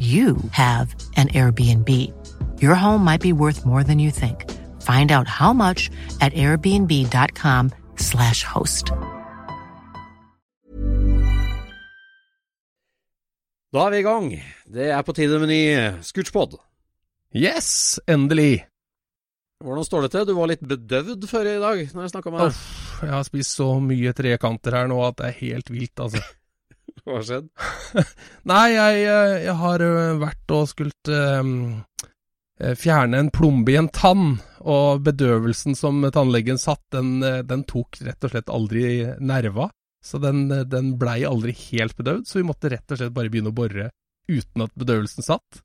you have an Airbnb. Your home might be worth more than you think. Find out how much at airbnb.com/slash host. Da er vi i gang. Det er på tide med ny Scootspod. Yes, endelig. Hvordan står det til? Du var litt bedøvd før i dag når jeg snakka med deg. Uff, jeg har spist så mye trekanter her nå at det er helt vilt, altså. Hva har skjedd? Nei, jeg, eh, jeg har vært og skult ø, eh, fjerne en plombe i en tann, og bedøvelsen som tannlegen satt, den, den tok rett og slett aldri nerva. Så den, den blei aldri helt bedøvd, så vi måtte rett og slett bare begynne å bore uten at bedøvelsen satt.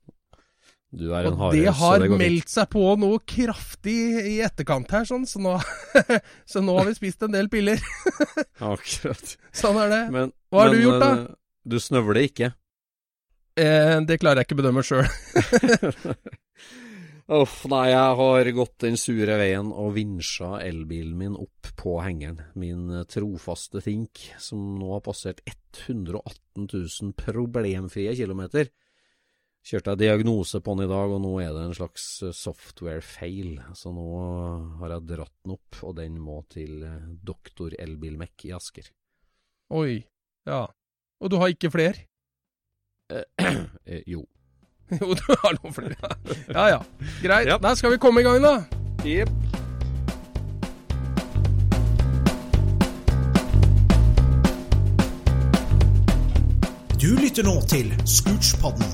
Du en Og det har det meldt seg på noe kraftig i etterkant her, sånn, så nå, så nå har vi spist en del piller. Akkurat. Sånn er det. Men, Hva har men, du gjort, da? eh, Du snøvler ikke? Eh, det klarer jeg ikke å bedømme sjøl. Uff, nei, jeg har gått den sure veien og vinsja elbilen min opp på hengeren. Min eh, trofaste Think, som nå har passert 118 000 problemfrie kilometer. Kjørte jeg diagnose på den i dag, og nå er det en slags eh, software-feil. Så nå har jeg dratt den opp, og den må til Doktor Elbilmek i Asker. Oi. Ja. Og du har ikke fler? Eh, jo. Jo, du har noen flere. Ja ja. Greit. Ja. Da skal vi komme i gang, da. Jepp. Du lytter nå til Scootspodden,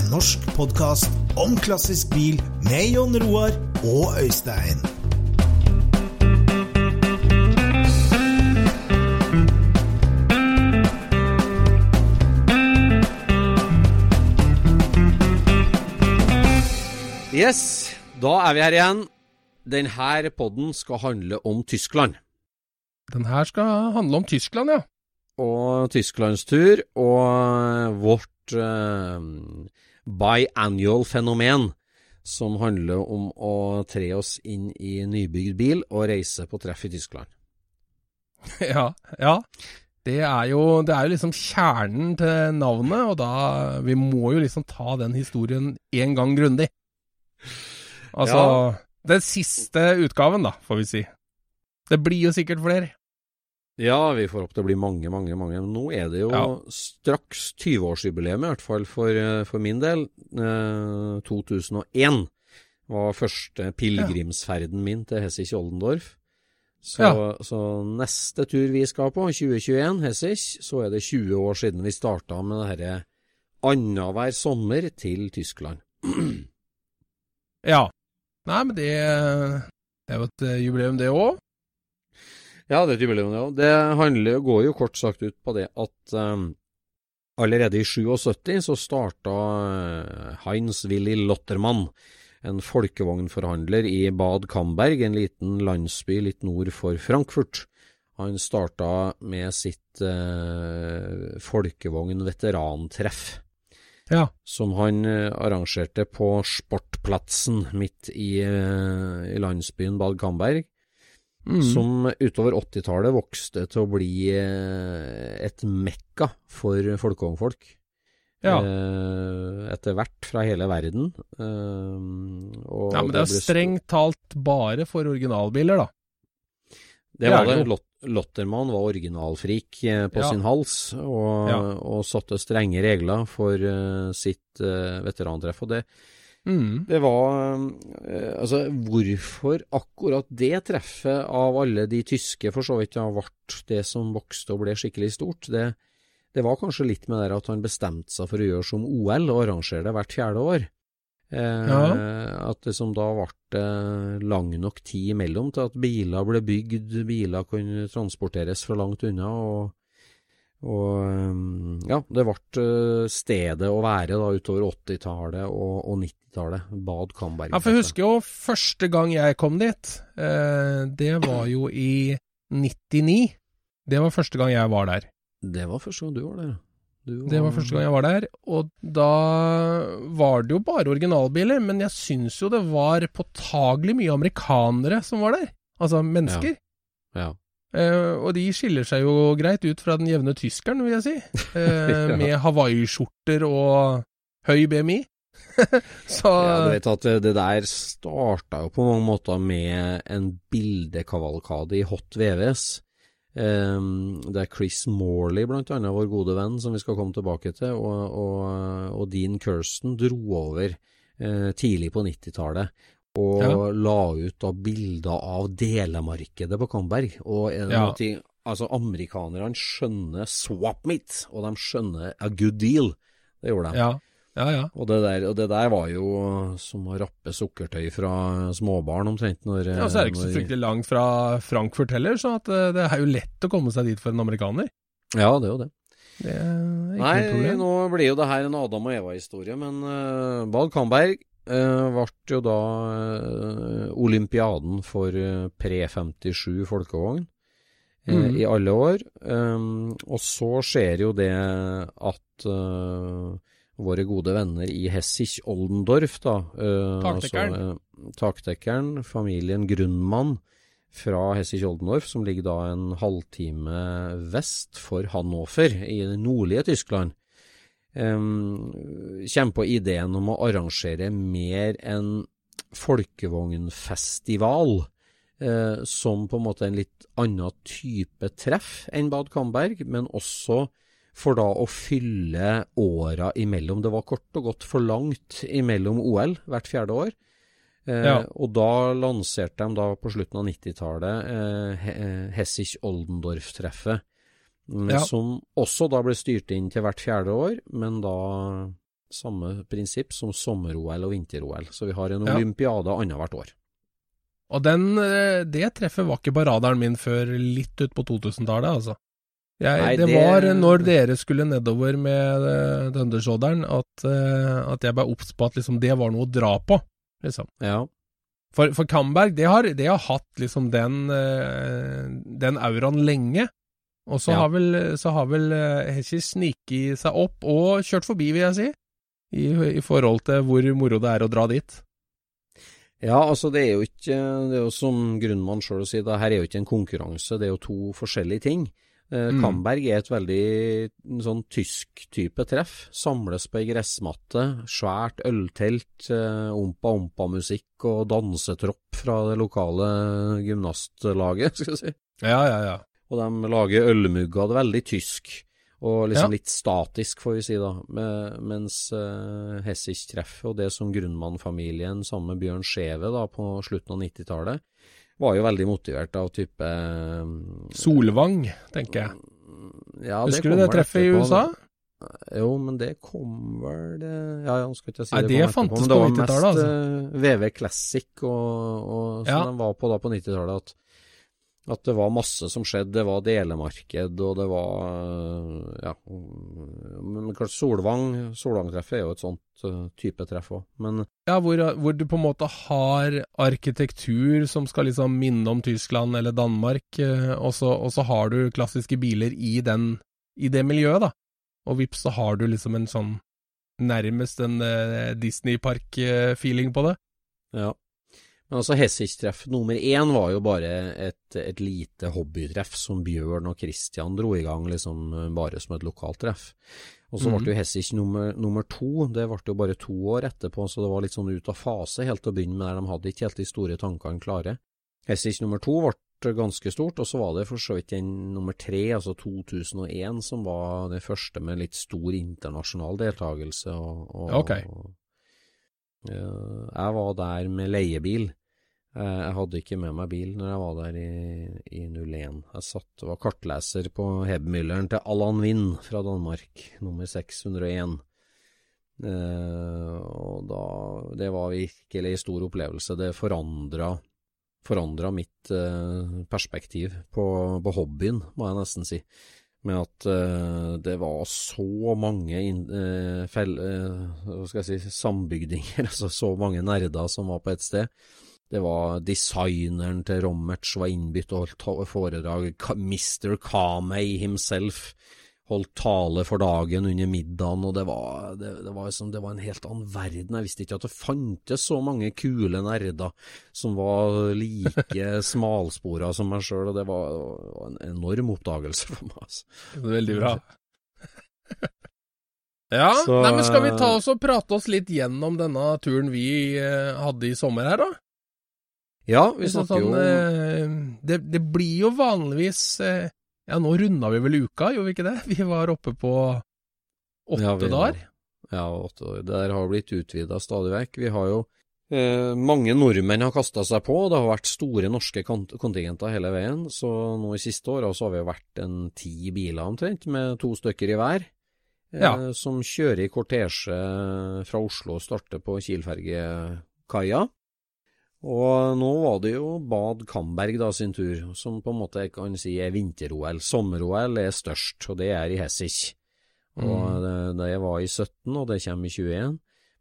en norsk podkast om klassisk bil med Jon Roar og Øystein. Yes, da er vi her igjen. Denne podden skal handle om Tyskland. Den her skal handle om Tyskland, ja. Og Tysklands tur, og vårt eh, biannual fenomen, som handler om å tre oss inn i nybygd bil og reise på treff i Tyskland. Ja. ja. Det er jo det er jo liksom kjernen til navnet, og da Vi må jo liksom ta den historien én gang grundig. Altså Ja. Den siste utgaven, da, får vi si. Det blir jo sikkert flere. Ja, vi får håpe det blir mange, mange, mange. Men nå er det jo Ja. straks 20-årsjubileum, i hvert fall for, eh, for min del. Eh, 2001 var første pilegrimsferden min til Hessich-Oldendorf. Så, Ja. så neste tur vi skal på, 2021, Hessich, så er det 20 år siden vi starta med det dette annenhver sommer til Tyskland. Ja. Nei, men det, er jo et eh, jubileum, det òg. Ja, det er et jubileum, det òg. Det handler, går jo kort sagt ut på det at um, allerede i 77 så starta eh, Heinz Willy Lottermann en folkevognforhandler i Bad Camberg, en liten landsby litt nord for Frankfurt. Han starta med sitt eh, folkevogn-veterantreff, Ja. som han eh, arrangerte på Sportplatsen midt i, eh, i landsbyen Bad Gamberg. Mm. som utover 80-tallet vokste til å bli eh, et mekka for folkevognfolk. ja. Etter hvert fra hele verden. Og ja, men det er strengt talt bare for originalbiler, da. Det var det er Lottermann var originalfrik eh, på Ja. sin hals, og, Ja. og satte strenge regler for eh, sitt eh, veterantreff. Og det, Mm. det var Altså, hvorfor akkurat det treffet av alle de tyske for så vidt har vært det som vokste og ble skikkelig stort, det, det var kanskje litt med det at han bestemte seg for å gjøre som OL og arrangere det hvert fjerde år. Eh, At det som da ble eh, lang nok tid imellom til at biler ble bygd, biler kunne transporteres fra langt unna. og og eh, ja, det ble eh, stedet å være da utover 80-tallet og, og 90-tallet. Bad Camberg. Ja, for jeg husker jo første gang jeg kom dit. Eh, det var jo i 99. Det var første gang jeg var der. Det var første gang du var der. Du Det var første gang jeg var der, og da var det jo bare originalbiler, men jeg syns jo det var påtagelig mye amerikanere som var der. Altså mennesker. Ja. Eh, og de skiller seg jo greit ut fra den jevne tyskeren, vil jeg si. Eh, Ja. Med hawaiiskjorter og høy BMI. Så ja, du vet at det, det der starta jo på mange måter med en bildekavalkade i Hot VVS. Um, er Chris Morley, blant annet, vår gode venn, som vi skal komme tilbake til, og, og, og Dean Kirsten dro over eh, tidlig på 90-tallet. Og Ja. la ut da bilder av delemarkedet på Kamberg. Og en Ja. noe ting, altså amerikanerne skjønner swap meet, og de skjønner a good deal. Det gjorde de. ja, ja, ja. Og det, der, og det der var jo som å rappe sukkertøy fra småbarn, omtrent. Når, Ja, så er det ikke så fryktelig langt fra Frankfurt heller, så at eh, det er jo lett å komme seg dit for en amerikaner. Ja, det er jo det. Det er Nei, nå blir jo det her en Adam og Eva-historie, men uh, Bad Kamberg uh, ble jo da uh, olympiaden for uh, pre-57 folkevogn eh, Mhm. i alle år. Um, og så skjer jo det at eh, våre gode venner i Hessich-Oldendorf, da eh, Taktekkeren. Altså, eh, taktekkeren, familien Grunnmann fra Hessich-Oldendorf, som ligger da en halvtime vest for Hannover i det nordlige Tyskland, um, kommer på ideen om å arrangere mer enn folkevognfestival, eh, som på en måte en litt annen type treff enn Bad Camberg, men også for da å fylle åra imellom. Det var kort og godt for langt imellom OL hvert fjerde år. Eh, Ja. Og da lanserte de da på slutten av 90-tallet eh, He- Hessich-Oldendorf-treffet. mm, Ja. Som også da ble styrt inn til hvert fjerde år, men da samme prinsipp som sommer-OL og vinter-OL. Så vi har en Ja. olympiade annethvert år. Og den, eh, det treffet var ikke på radaren min før litt ut på 2000-tallet, altså. Jeg, Nei, det, det- var når dere skulle nedover med uh, Dundersoderen at, uh, at jeg ble obs på at liksom, det var noe å dra på, liksom. Ja. For, for Camberg, det har, det har hatt liksom den, uh, den auraen lenge. Og så Ja. har vel, så har vel sniket seg opp og kjørt forbi, vil jeg si. I, I forhold til hvor moro det er å dra dit. Ja, altså det er jo ikke Det er jo som Grunnmann sjøl sier, det her er jo ikke en konkurranse, det er jo to forskjellige ting. Eh, Mm. Kamberg er et veldig sånn tysk type treff. Samles på ei gressmatte, svært øltelt, eh, ompa-ompa-musikk og dansetropp fra det lokale gymnastlaget, skal vi si. Ja, ja, ja. Og de lager ølmugger, det er veldig tysk. Og liksom Ja. litt statisk, får vi si da. Me- Mens uh, Hessich-treffet og det som Grunnmann-familien sammen med Bjørn Skjeve da på slutten av 90-tallet, var jo veldig motivert av type eh, Solvang, tenker jeg. ja, Husker du det treffet i USA? Jo, men det kom vel det, Ja, jeg skal ikke si Nei, det, det på etterpå, fantes men det var 90-tallet, mest altså. eh, VV Classic og, og som Ja. de var på da på 90-tallet. at At det var masse som skjedde. Det var delemarked, og det var øh, Ja. Men klart, Solvang Solvang-treffet er jo et sånt uh, type treff òg. Men Ja, hvor, hvor, du på en måte har arkitektur som skal liksom minne om Tyskland eller Danmark, eh, og, så, og så har du klassiske biler i, den, i det miljøet, da. Og vips, så har du liksom en sånn nærmest en uh, Disneypark-feeling på det. Ja. Altså Hessich-treff nummer én var jo bare et, et lite hobbytreff som Bjørn og Christian dro i gang, liksom bare som et lokalt treff. Og så mm. ble jo Hessich nummer, nummer, to, det ble jo bare to år etterpå, så det var litt sånn ut av fase helt til å begynne med, der de hadde ikke helt de store tankene klare. Hessich nummer to ble ganske stort, og så var det for så vidt den nummer tre, altså 2001, som var det første med litt stor internasjonal deltakelse. Og, og, okay. og, jeg var der med leiebil. Eh, jeg hadde ikke med meg bil når jeg var der i, i 01. Jeg satt og var kartleser på Hebmülleren til Allan Wind fra Danmark, nummer 601. Eh, og da Det var virkelig en stor opplevelse. Det forandra, forandra mitt eh, perspektiv på, på, hobbyen, må jeg nesten si. Med at eh, det var så mange in, eh, fel, eh, hva skal jeg si, sambygdinger, altså så mange nerder som var på et sted. Det var designeren til Rommertz var innbytt og holdt foredrag. Mr. Kamei himself holdt tale for dagen under middagen, og det var, det, det, var liksom, det var, en helt annen verden. Jeg visste ikke at det fantes så mange kule nerder som var like smalspora som meg sjøl, og det var, var, en enorm oppdagelse for meg. Altså. Veldig bra. ja, så, nei, men skal vi ta oss og prate oss litt gjennom denne turen vi eh, hadde i sommer her, da? Ja, vi snakker sånn, jo eh, det, det, blir jo vanligvis eh, Ja, nå runda vi vel uka, gjorde vi ikke det? Vi var oppe på åtte ja, dager. Ja, åtte dager. Det der har blitt utvida stadig vekk. Vi har jo eh, Mange nordmenn har kasta seg på. Det har vært store norske kontingenter hele veien. Så nå i siste åra så har vi vært en ti biler omtrent, med to stykker i hver. Ja. Som kjører i kortesje fra Oslo og starter på Kielfergekaia. Og nå var det jo Bad Kamberg da sin tur, som på en måte jeg kan si er vinter-OL. Sommer-OL er størst, og det er i Hessich. Og mm. det, det, var i 17, og det kommer i 21.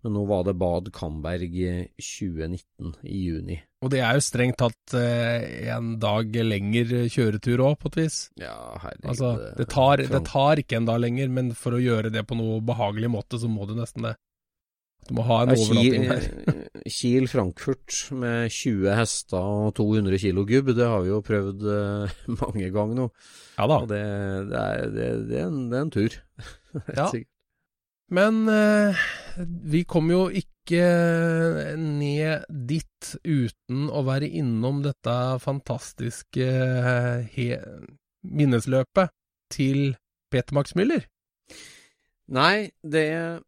Men nå var det Bad Kamberg 2019, i juni. Og det er jo strengt tatt eh, en dag lenger kjøretur òg, på et vis. Ja, herregud. Altså, det tar, det tar ikke en dag lenger, men for å gjøre det på noe behagelig måte, så må du nesten det. Du må ha en overnatting her. Kiel-Frankfurt med 20 hester og 200 kilo gubb, det har vi jo prøvd uh, mange ganger nå. Ja da. Og det, det, er, det, det er, en, er en tur. ja. Men eh, vi kom jo ikke ned dit uten å være innom dette fantastiske he, minnesløpet til Peter Max Müller. Nei, det Eh,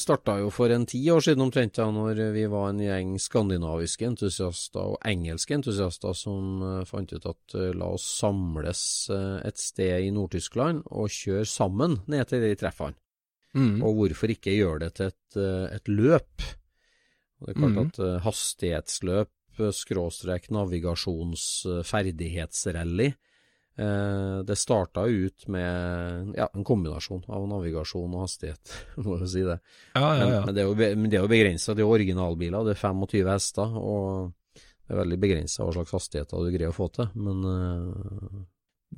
starta jo for en ti år siden omtrent, da når vi var en gjeng skandinaviske entusiaster og engelske entusiaster som uh, fant ut at uh, la oss samles et sted i Nord-Tyskland og kjøre sammen ned til de treffene. Mm. Og hvorfor ikke gjøre det til et, et løp? Og det er klart mm. at hastighetsløp, skråstrek navigasjonsferdighetsrally, Eh, det starta ut med ja, en kombinasjon av navigasjon og hastighet, må jo si det. Ja, ja, ja. Men, men, det er jo, men jo begrensa. Det er originalbiler, det er 25 hester, og det er veldig begrensa hva slags hastigheter du greier å få til. Men, uh,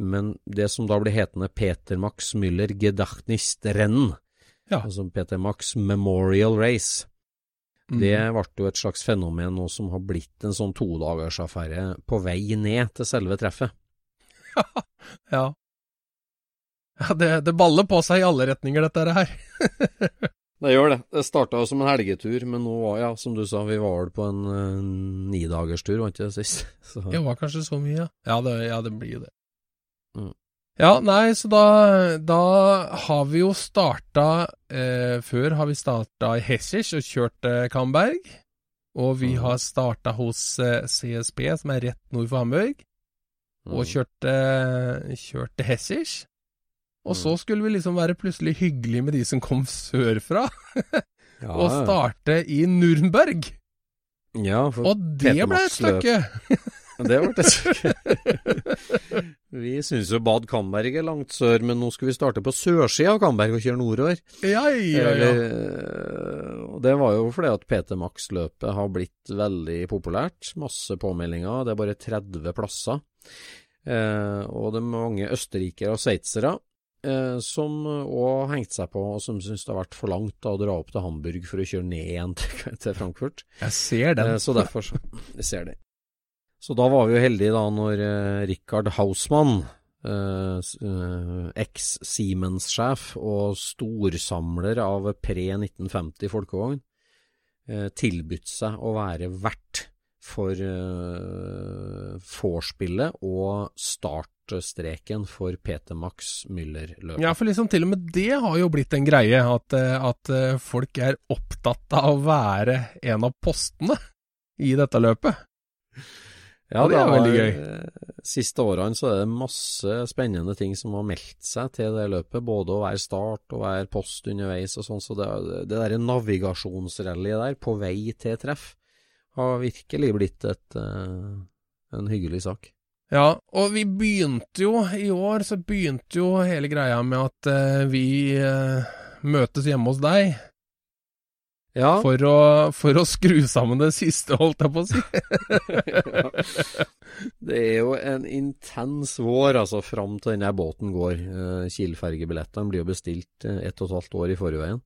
men det som da blir hetende Peter Max Müller Gedachnist-Rennen, ja. altså Peter Max Memorial Race, mm. det ble jo et slags fenomen nå som har blitt en sånn todagersaffære på vei ned til selve treffet. ja. ja det, det, baller på seg i alle retninger, dette her. det gjør det. Det starta som en helgetur, men nå var, ja, som du sa, vi var vel på en uh, nidagerstur, var ikke det sist? Så. Det var kanskje så mye, ja. Ja, det, ja, det blir jo det. Mm. Ja, nei, så da, da har vi jo starta eh, Før har vi starta i Hessisch og kjørt eh, Kamberg. Og vi mm. har starta hos eh, CSP, som er rett nord for Hamburg og mm. kjørte, kjørte Hessers. Og så mm. skulle vi liksom være plutselig hyggelige med de som kom sørfra, ja, og starte i Nürnberg. Ja, og det ble et stykke. Det ble et stykke. vi syns jo Bad Kamberg er langt sør, men nå skal vi starte på sørsida av Kamberg og kjøre nordover. Ja, ja, ja. Eller, og det var jo fordi at PT Max-løpet har blitt veldig populært. Masse påmeldinger. Det er bare 30 plasser. Eh, og det er mange østerrikere og sveitsere eh, som òg har hengt seg på, og som syns det har vært for langt å dra opp til Hamburg for å kjøre ned igjen til, Frankfurt. Jeg ser den. Eh, så derfor så, Jeg ser det. Så da var vi jo heldige da når Richard Hausmann, eks-Siemens-sjef og storsamler av pre-1950 folkevogn, eh, tilbudt seg å være vert for vorspielet og startstreken for Peter Max Müller-løpet. Ja, for liksom til og med det har jo blitt en greie, at, eh, at eh, folk er opptatt av å være en av postene i dette løpet. Ja, det er veldig gøy. Siste årene så er det masse spennende ting som har meldt seg til det løpet. Både å være start og være post underveis og sånn. Så det, det derre navigasjonsrallyet der, på vei til treff, har virkelig blitt et, eh, en hyggelig sak. Ja, og vi begynte jo, i år så begynte jo hele greia med at eh, vi eh, møtes hjemme hos deg Ja, for å, for å skru sammen det siste, holdt jeg på å si. det er jo en intens vår, altså, fram til denne båten går. Eh, Kiel-fergebillettene blir jo bestilt eh, ett og et halvt år i forveien.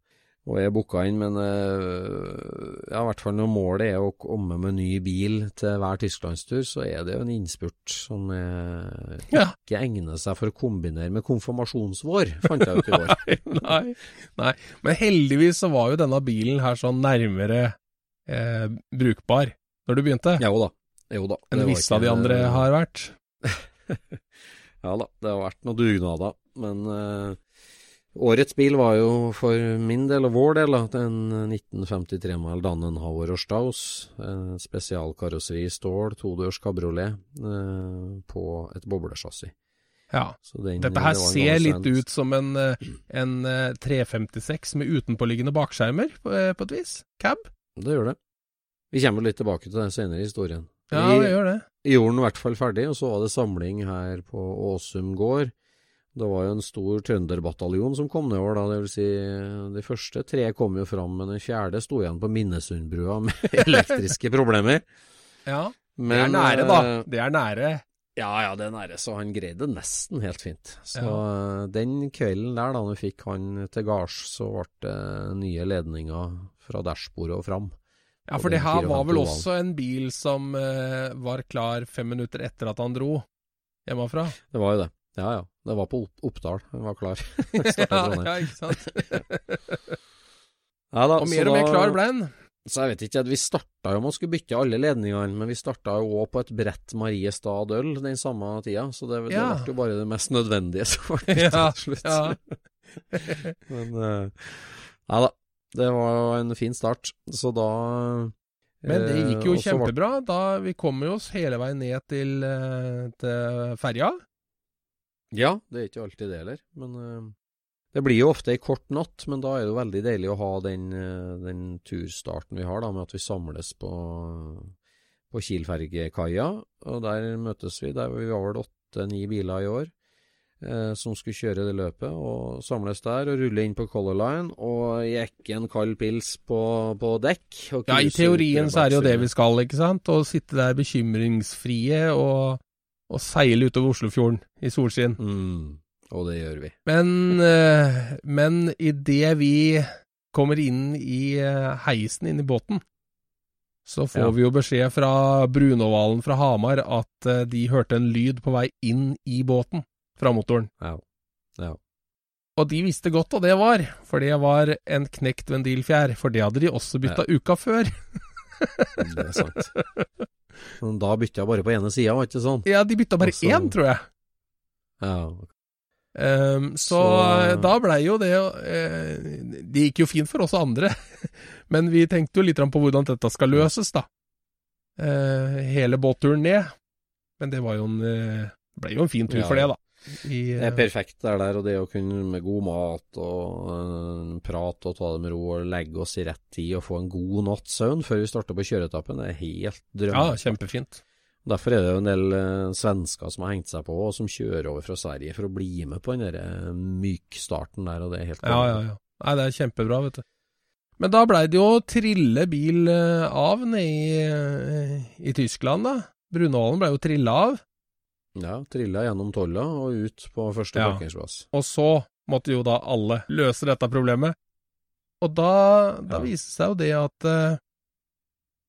Og jeg booka inn, men eh, ja, i hvert fall når målet er å komme med ny bil til hver tysklandstur, så er det jo en innspurt som er, Ja. ikke egner seg for å kombinere med konfirmasjonsvår, fant jeg ut i år. nei, nei. Men heldigvis så var jo denne bilen her sånn nærmere eh, brukbar når du begynte, Jo da. Jo da. enn visse av de andre har vært. Ja da, det har vært noen dugnader, men eh, årets bil var jo for min del og vår del en 1953-modell Dannenhauer og Staus, spesialkarosseri i stål, todørs kabriolet, eh, på et boblesjassi. Ja. Den- Dette her det ser litt ut som en, eh, en eh, 356 med utenpåliggende bakskjermer, på, eh, på et vis. Cab. Det gjør det. Vi kommer litt tilbake til det senere i historien. Ja, vi det gjør det. Vi gjorde den i hvert fall ferdig, og så var det samling her på Åsum gård. Det var jo en stor trønderbataljon som kom nedover da, det vil si de første tre kom jo fram, men den fjerde sto igjen på Minnesundbrua med elektriske problemer. Ja. Det er nære, da. eh, Det er nære. Ja, ja, det er nære, så han greide det nesten helt fint. Så Ja. eh, den kvelden der, da vi fikk han til gards, så ble det nye ledninger fra dashbordet og fram. Ja, for det her var vel også en bil som uh, var klar fem minutter etter at han dro hjemmefra. Det var jo det. Ja ja, det var på Oppdal, han var klar. Ja, ja, ikke sant. Ja da, Og mer og mer da- klar ble han. Så jeg vet ikke, vi starta jo med å skulle bytte alle ledningene, men vi starta jo òg på et brett Mariestad øl den samme tida, så det, det Ja. ble jo bare det mest nødvendige som ble byttet Ja, til slutt. ja. men eh, ja da, det var jo en fin start, så da Men det eh, gikk jo så kjempebra. Da Vi kom jo oss hele veien ned til, eh, til ferja. Ja, det er ikke alltid det heller, men uh, det blir jo ofte ei kort natt, men da er det jo veldig deilig å ha den, uh, den turstarten vi har, da, med at vi samles på, på Kiel-fergekaia, og der møtes vi. Der vi var vel åtte-ni biler i år uh, som skulle kjøre det løpet, og samles der og rulle inn på Color Line og jekke en kald pils på, på dekk. Ja, I teorien så er det jo det vi skal, ikke sant? Å sitte der bekymringsfrie og, og seile utover Oslofjorden i solskinn. Mm, og det gjør vi. Men, eh, men idet vi kommer inn i eh, heisen inn i båten, så får Ja. vi jo beskjed fra Brunovalen fra Hamar at eh, de hørte en lyd på vei inn i båten fra motoren. Ja. ja. Og de visste godt hva det var, for det var en knekt vendilfjær, for det hadde de også bytta uka før. Det er sant. Men da bytta jeg bare på ene sida, var det ikke sånn? Ja, de bytta bare Altså- én, tror jeg. Ja, Um, så, Så- da blei jo det uh, Det gikk jo fint for oss andre, men vi tenkte jo litt på hvordan dette skal løses, da. Uh, hele båtturen ned. Men det var jo en uh, ble jo en fin tur Ja. for det, da. I, Det er perfekt det der, og det å kunne med god mat og uh, prate og ta det med ro og legge oss i rett tid og få en god natts søvn før vi starter på kjøretappen, det er helt ja, kjempefint. Derfor er det jo en del uh, svensker som har hengt seg på, og som kjører over fra Sverige for å bli med på den der eh, mykstarten der, og det er helt Ja, ja, ja. Nei, det er kjempebra, vet du. Men da blei det jo å trille bil eh, av nede i, eh, i Tyskland, da. Brunålen blei jo trilla av. Ja, trilla gjennom tolla og ut på første Ja. parkeringsplass. Og så måtte jo da alle løse dette problemet. Og da, da Ja. viste seg jo det at uh,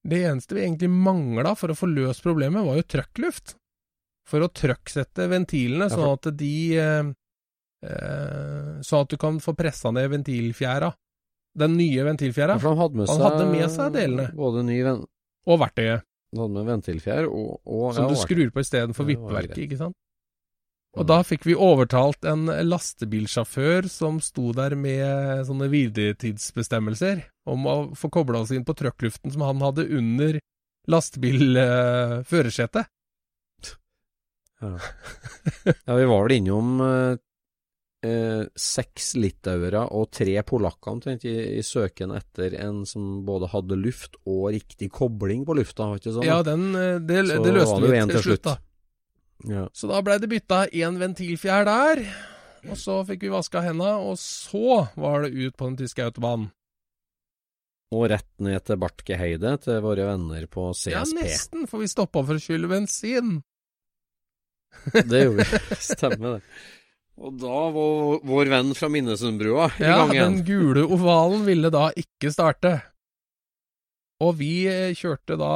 det eneste vi egentlig mangla for å få løst problemet, var jo trøkkluft. For å trøkksette ventilene, Ja, sånn at de uh, uh, Sånn at du kan få pressa ned ventilfjæra. Den nye ventilfjæra. Ja, for han hadde med Han seg, hadde med seg delene. Både ny ven, Og verktøyet. Hadde med ventilfjær og, og Som ja, du skrur på istedenfor vippeverket, ikke sant? Og da fikk vi overtalt en lastebilsjåfør som sto der med sånne hviletidsbestemmelser, om å få kobla oss inn på trøkkluften som han hadde under lastebilførersetet. Ja. ja, vi var vel innom eh, eh, seks litauere og tre polakker omtrent i, i søken etter en som både hadde luft og riktig kobling på lufta, var ikke sånn? ja, den, eh, det, Så det løste vi til til slutt, da. ja. Så da blei det bytta én ventilfjær der, og så fikk vi vaska henda, og så var det ut på den tyske autobanen. Og rett ned til Bartkeheide, til våre venner på CSP. Ja, nesten, for vi stoppa for å skylle bensin. det gjorde vi. Stemmer det. Og da var vår venn fra Minnesundbrua i Ja, gang igjen. den gule ovalen ville da ikke starte. Og vi eh, kjørte da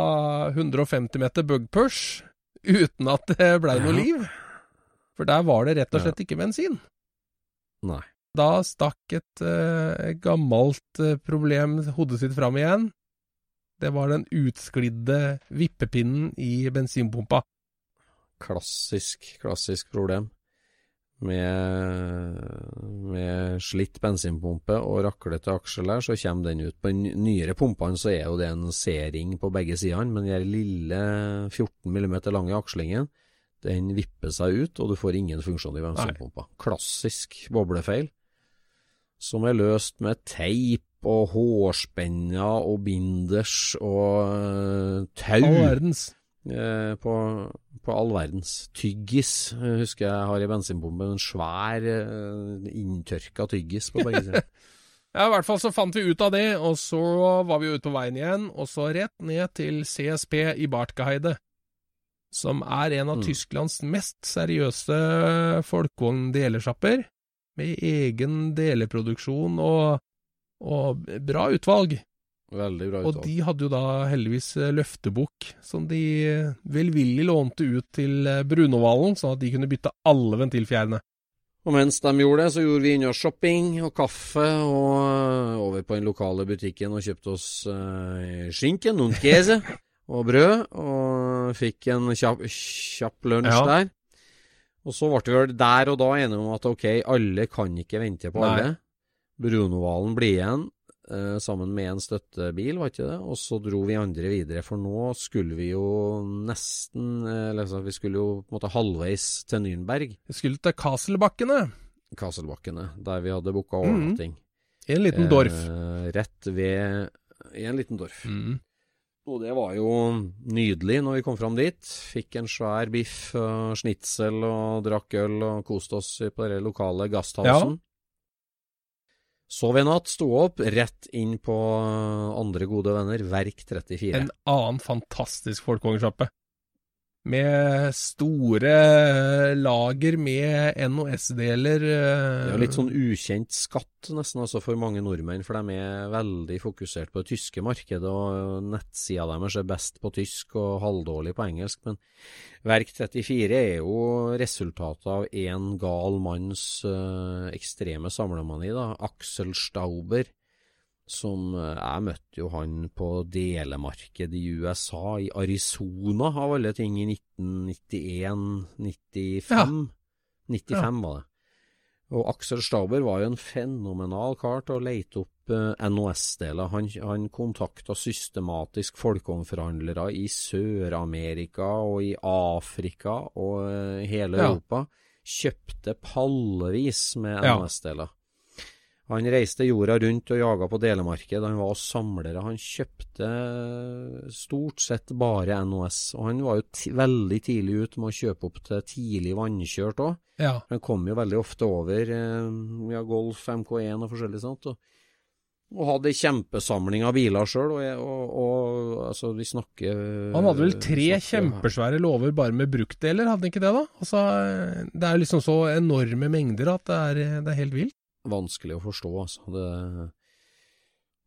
150 meter bugpush uten at det blei noe liv. For der var det rett og Ja. slett ikke bensin. Nei. Da stakk et uh, gammelt eh, problem hodet sitt fram igjen. Det var den utsklidde vippepinnen i bensinpumpa. Klassisk, klassisk problem. Med, med slitt bensinpumpe og raklete aksel her, så kommer den ut. På de nyere pumpene så er jo det en C-ring på begge sidene, men den lille 14 mm lange akslingen, den vipper seg ut, og du får ingen funksjon i bensinpumpa. Klassisk boblefeil, som er løst med teip og hårspenner og binders og øh, tau. All verdens. Eh, på, på all verdens. Tyggis eh, husker jeg har i bensinbomben En svær eh, inntørka tyggis på begge sider. Ja, i hvert fall så fant vi ut av det, og så var vi ute på veien igjen, og så rett ned til CSP i Bartgeheide, som er en av Mm. Tysklands mest seriøse folkevogn-delesjapper, med egen deleproduksjon og, og bra utvalg. Veldig bra Og de hadde jo da heldigvis eh, løftebukk, som de eh, velvillig lånte ut til eh, Brunovalen, sånn at de kunne bytte alle ventilfjærene. Og mens de gjorde det, så gjorde vi unna shopping og kaffe, og over på den lokale butikken og kjøpte oss eh, skinken, noen kese og brød, og fikk en kjapp, kjapp lunsj Ja. der. Og så ble vi vel der og da enige om at ok, alle kan ikke vente på alle. Brunovalen blir igjen, sammen med en støttebil, var ikke det? Og så dro vi andre videre, for nå skulle vi jo nesten eh, eller altså, Vi skulle jo på en måte halvveis til Nürnberg. Vi skulle til Kaselbakkene, Kasselbakkene, der vi hadde booka Mhm. overnatting. i en liten dorf. Eh, rett ved I en liten dorf. Mm. Og det var jo nydelig når vi kom fram dit. Fikk en svær biff og snitsel og drakk øl og koste oss på det lokale gasthausen. Sov i natt, sto opp, rett inn på andre gode venner, Verk 34. En annen fantastisk folkevognsjappe. Med store lager med NOS-deler. Det er jo litt sånn ukjent skatt nesten altså for mange nordmenn, for de er veldig fokusert på det tyske markedet, og nettsida deres er best på tysk og halvdårlig på engelsk. Men Verk 34 er jo resultatet av én gal manns eh, ekstreme samlemani, da. Axel Stauber. Som eh, Jeg møtte jo han på delemarked i USA, i Arizona av alle ting, i 1991-95. 95 var det. Og Aksel Stauber var jo en fenomenal kar til å lete opp eh, NOS-deler. Han, han kontakta systematisk folkeomforhandlere i Sør-Amerika og i Afrika og eh, hele Ja. Europa. Kjøpte pallevis med NOS-deler. Han reiste jorda rundt og jaga på delemarked. Han var samlere. Han kjøpte stort sett bare NOS. Og han var jo veldig tidlig ut med å kjøpe opp til tidlig vannkjørt òg. Ja. Han kom jo veldig ofte over eh, ja, Golf MK1 og forskjellig sånt. Og, og hadde kjempesamling av biler sjøl. Og, og, og, altså, vi snakker Han hadde vel tre snakker- kjempesvære låver bare med bruktdeler, hadde han ikke det da? Altså, det er liksom så enorme mengder at det er, det er helt vilt. Vanskelig å forstå, altså. Det...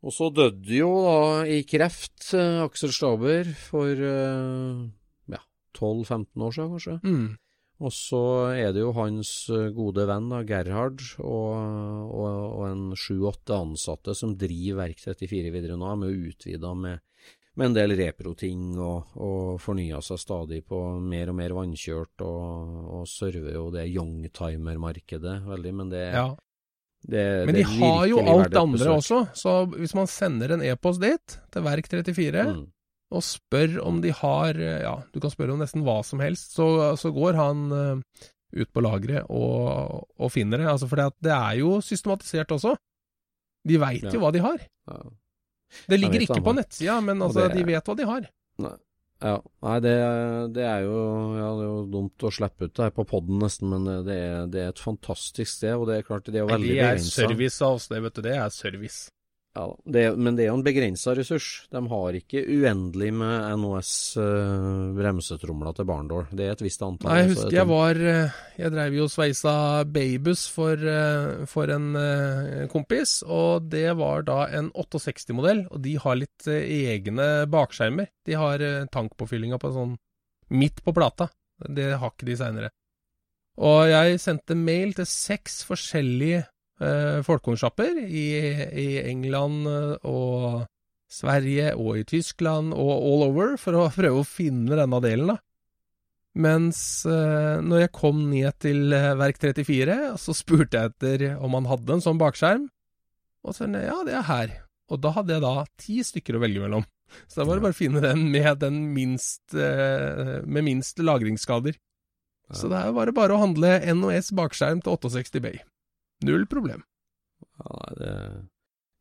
Og så døde jo da i kreft eh, Aksel Staber for eh, ja, 12-15 år siden, kanskje. Mm. Og så er det jo hans eh, gode venn da, Gerhard og, og, og en sju-åtte ansatte som driver Verk 34 videre nå, med å utvide med, med en del repro-ting og, og fornya seg stadig på mer og mer vannkjørt, og, og server jo det youngtimer-markedet veldig, men det, Ja. Det Men de har jo alt det andre også, så hvis man sender en e-post dit, til Verk34, Mm. og spør om de har Ja, du kan spørre om nesten hva som helst, så, så går han uh, ut på lageret og, og finner det. Altså, for det er jo systematisert også. De veit Ja. jo hva de har. Ja. Det ligger ikke på nettsida, men altså, det- de vet hva de har. Ja, nei, det, det er jo ja, det er jo dumt å slippe ut det her på poden nesten, men det er, det er et fantastisk sted, og det er klart det er jo veldig Det er service av oss, det, vet du. Det er service. Ja, det, men det er jo en begrensa ressurs. De har ikke uendelig med NOS uh, bremsetromler til Barndal. Det er et visst antall. Nei, jeg husker det er jeg var eh, Jeg dreiv jo og sveisa babus for, eh, for en eh, kompis, og det var da en 68-modell, og de har litt eh, egne bakskjermer. De har eh, tankpåfyllinga på sånn midt på plata. Det har ikke de seinere. Og jeg sendte mail til seks forskjellige eh, folkehornsjapper i, i England eh, og Sverige og i Tyskland og all over for å prøve å finne denne delen, da. Mens eh, når jeg kom ned til eh, verk 34, så spurte jeg etter om han hadde en sånn bakskjerm. Og så sa ja, det er her. Og da hadde jeg da ti stykker å velge mellom. Så da var det bare å finne den med den minst, eh, med minst lagringsskader. Så det bare bare å handle NOS bakskjerm til 68 Bay. Null problem. Ja, det,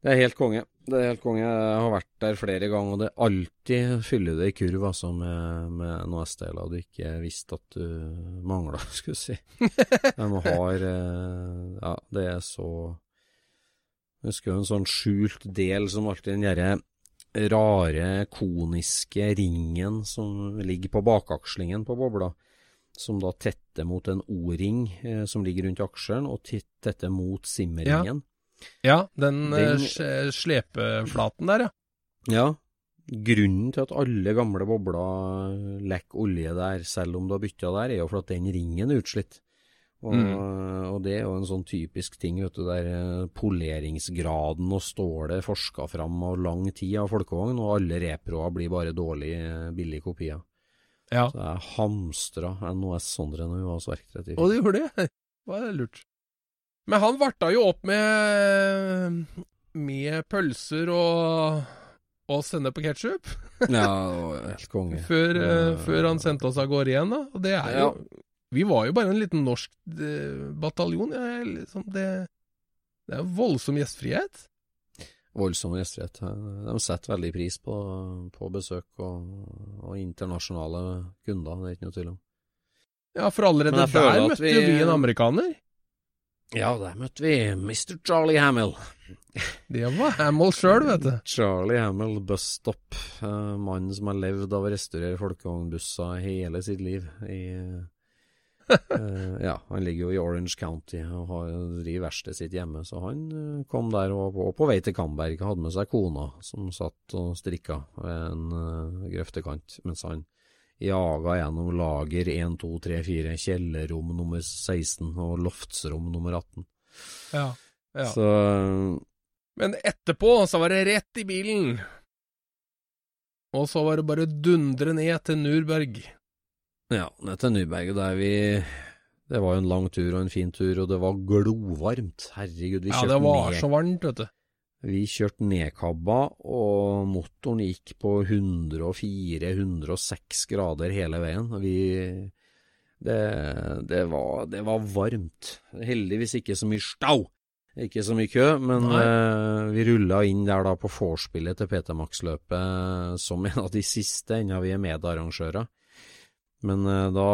det er helt konge. Det er helt konge. Jeg har vært der flere ganger, og det alltid fyller det i kurv altså, med, med NOS-deler du ikke visste at du mangla, skulle jeg si. De har eh, Ja, det er så Jeg husker en sånn skjult del som alltid den derre rare, koniske ringen som ligger på bakakslingen på bobla, som da tetter mot en O-ring eh, som ligger rundt aksjeren, og tetter mot simmeringen. Ja, den, eh, Den- slepeflaten der, ja. Ja. Grunnen til at alle gamle bobler lekker olje der, selv om du har bytta der, er jo for at den ringen er utslitt. Og, og det er jo en sånn typisk ting, vet du, der eh, poleringsgraden og stålet forska fram av lang tid av folkevogn, og alle reproer blir bare dårlige, billige kopier. Ja. Så jeg hamstra NOS Sondre når vi var hos Verk 34. Og du gjorde det? Det var lurt. Men han varta jo opp med med pølser og, og sennep og ketsjup Ja, helt konge. før, eh, Ja. før han sendte oss av gårde igjen. da. Og det er jo Vi var jo bare en liten norsk eh, bataljon. Liksom, det, det er voldsom gjestfrihet. Voldsom gjestfrihet. De setter veldig pris på, på besøk og, og internasjonale kunder, det er ikke noe tvil om. Ja, for allerede der møtte vi- vi en amerikaner. Ja, der møtte vi Mr. Charlie Hamill. Det var Hamill sjøl, vet du. Charlie Hamill, busstop. Uh, mannen som har levd av å restaurere folkevognbusser hele sitt liv. I, eh, ja, han ligger jo i Orange County og har, driver verkstedet sitt hjemme, så han uh, kom der og og, på vei til Kamberg. Hadde med seg kona, som satt og strikka ved en uh, grøftekant, mens han jaga gjennom lager 1, 2, 3, 4, kjellerrom nummer 16 og loftsrom nummer 18. Ja. ja. Så Men etterpå så var det rett i bilen. Og så var det bare dundre ned til Nürberg. Ja, ned til Nyberget der vi Det var jo en lang tur og en fin tur, og det var glovarmt. Herregud, vi kjørte ned. Ja, det var ned så varmt, vet du. Vi kjørte nedkabba, og motoren gikk på 104-106 grader hele veien. Vi det, det, var, det var varmt. Heldigvis ikke så mye stau Ikke så mye kø, men eh, vi rulla inn der da på vorspielet til PT Max-løpet som en av de siste, enda vi er medarrangører. Men eh, da,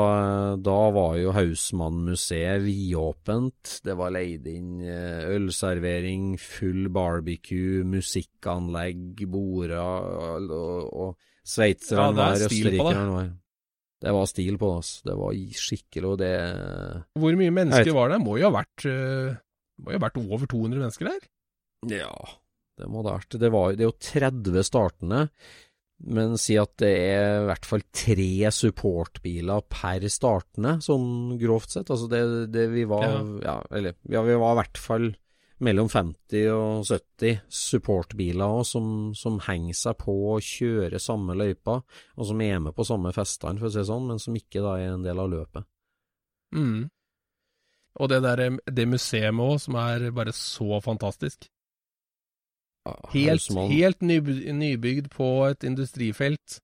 da var jo Hausmann-museet vidåpent. Det var leid inn eh, ølservering, full barbecue, musikkanlegg, border og, og, sveitserne Ja, var, det. var. Det var stil på oss. Det var skikkelig, og det Hvor mye mennesker var det? Må jo ha vært, må jo ha vært over 200 mennesker der? Ja, det må det ha vært. Det, var, det er jo 30 startende, men si at det er i hvert fall tre supportbiler per startende, sånn grovt sett. Altså det, det vi var Ja. ja. eller ja, vi var i hvert fall mellom 50 og 70 supportbiler som, som henger seg på og kjører samme løypa, og som er med på samme festene, for å si det sånn, men som ikke da er en del av løpet. Mm. Og det der, det museet òg, som er bare så fantastisk. Helt, helt nyby- nybygd på et industrifelt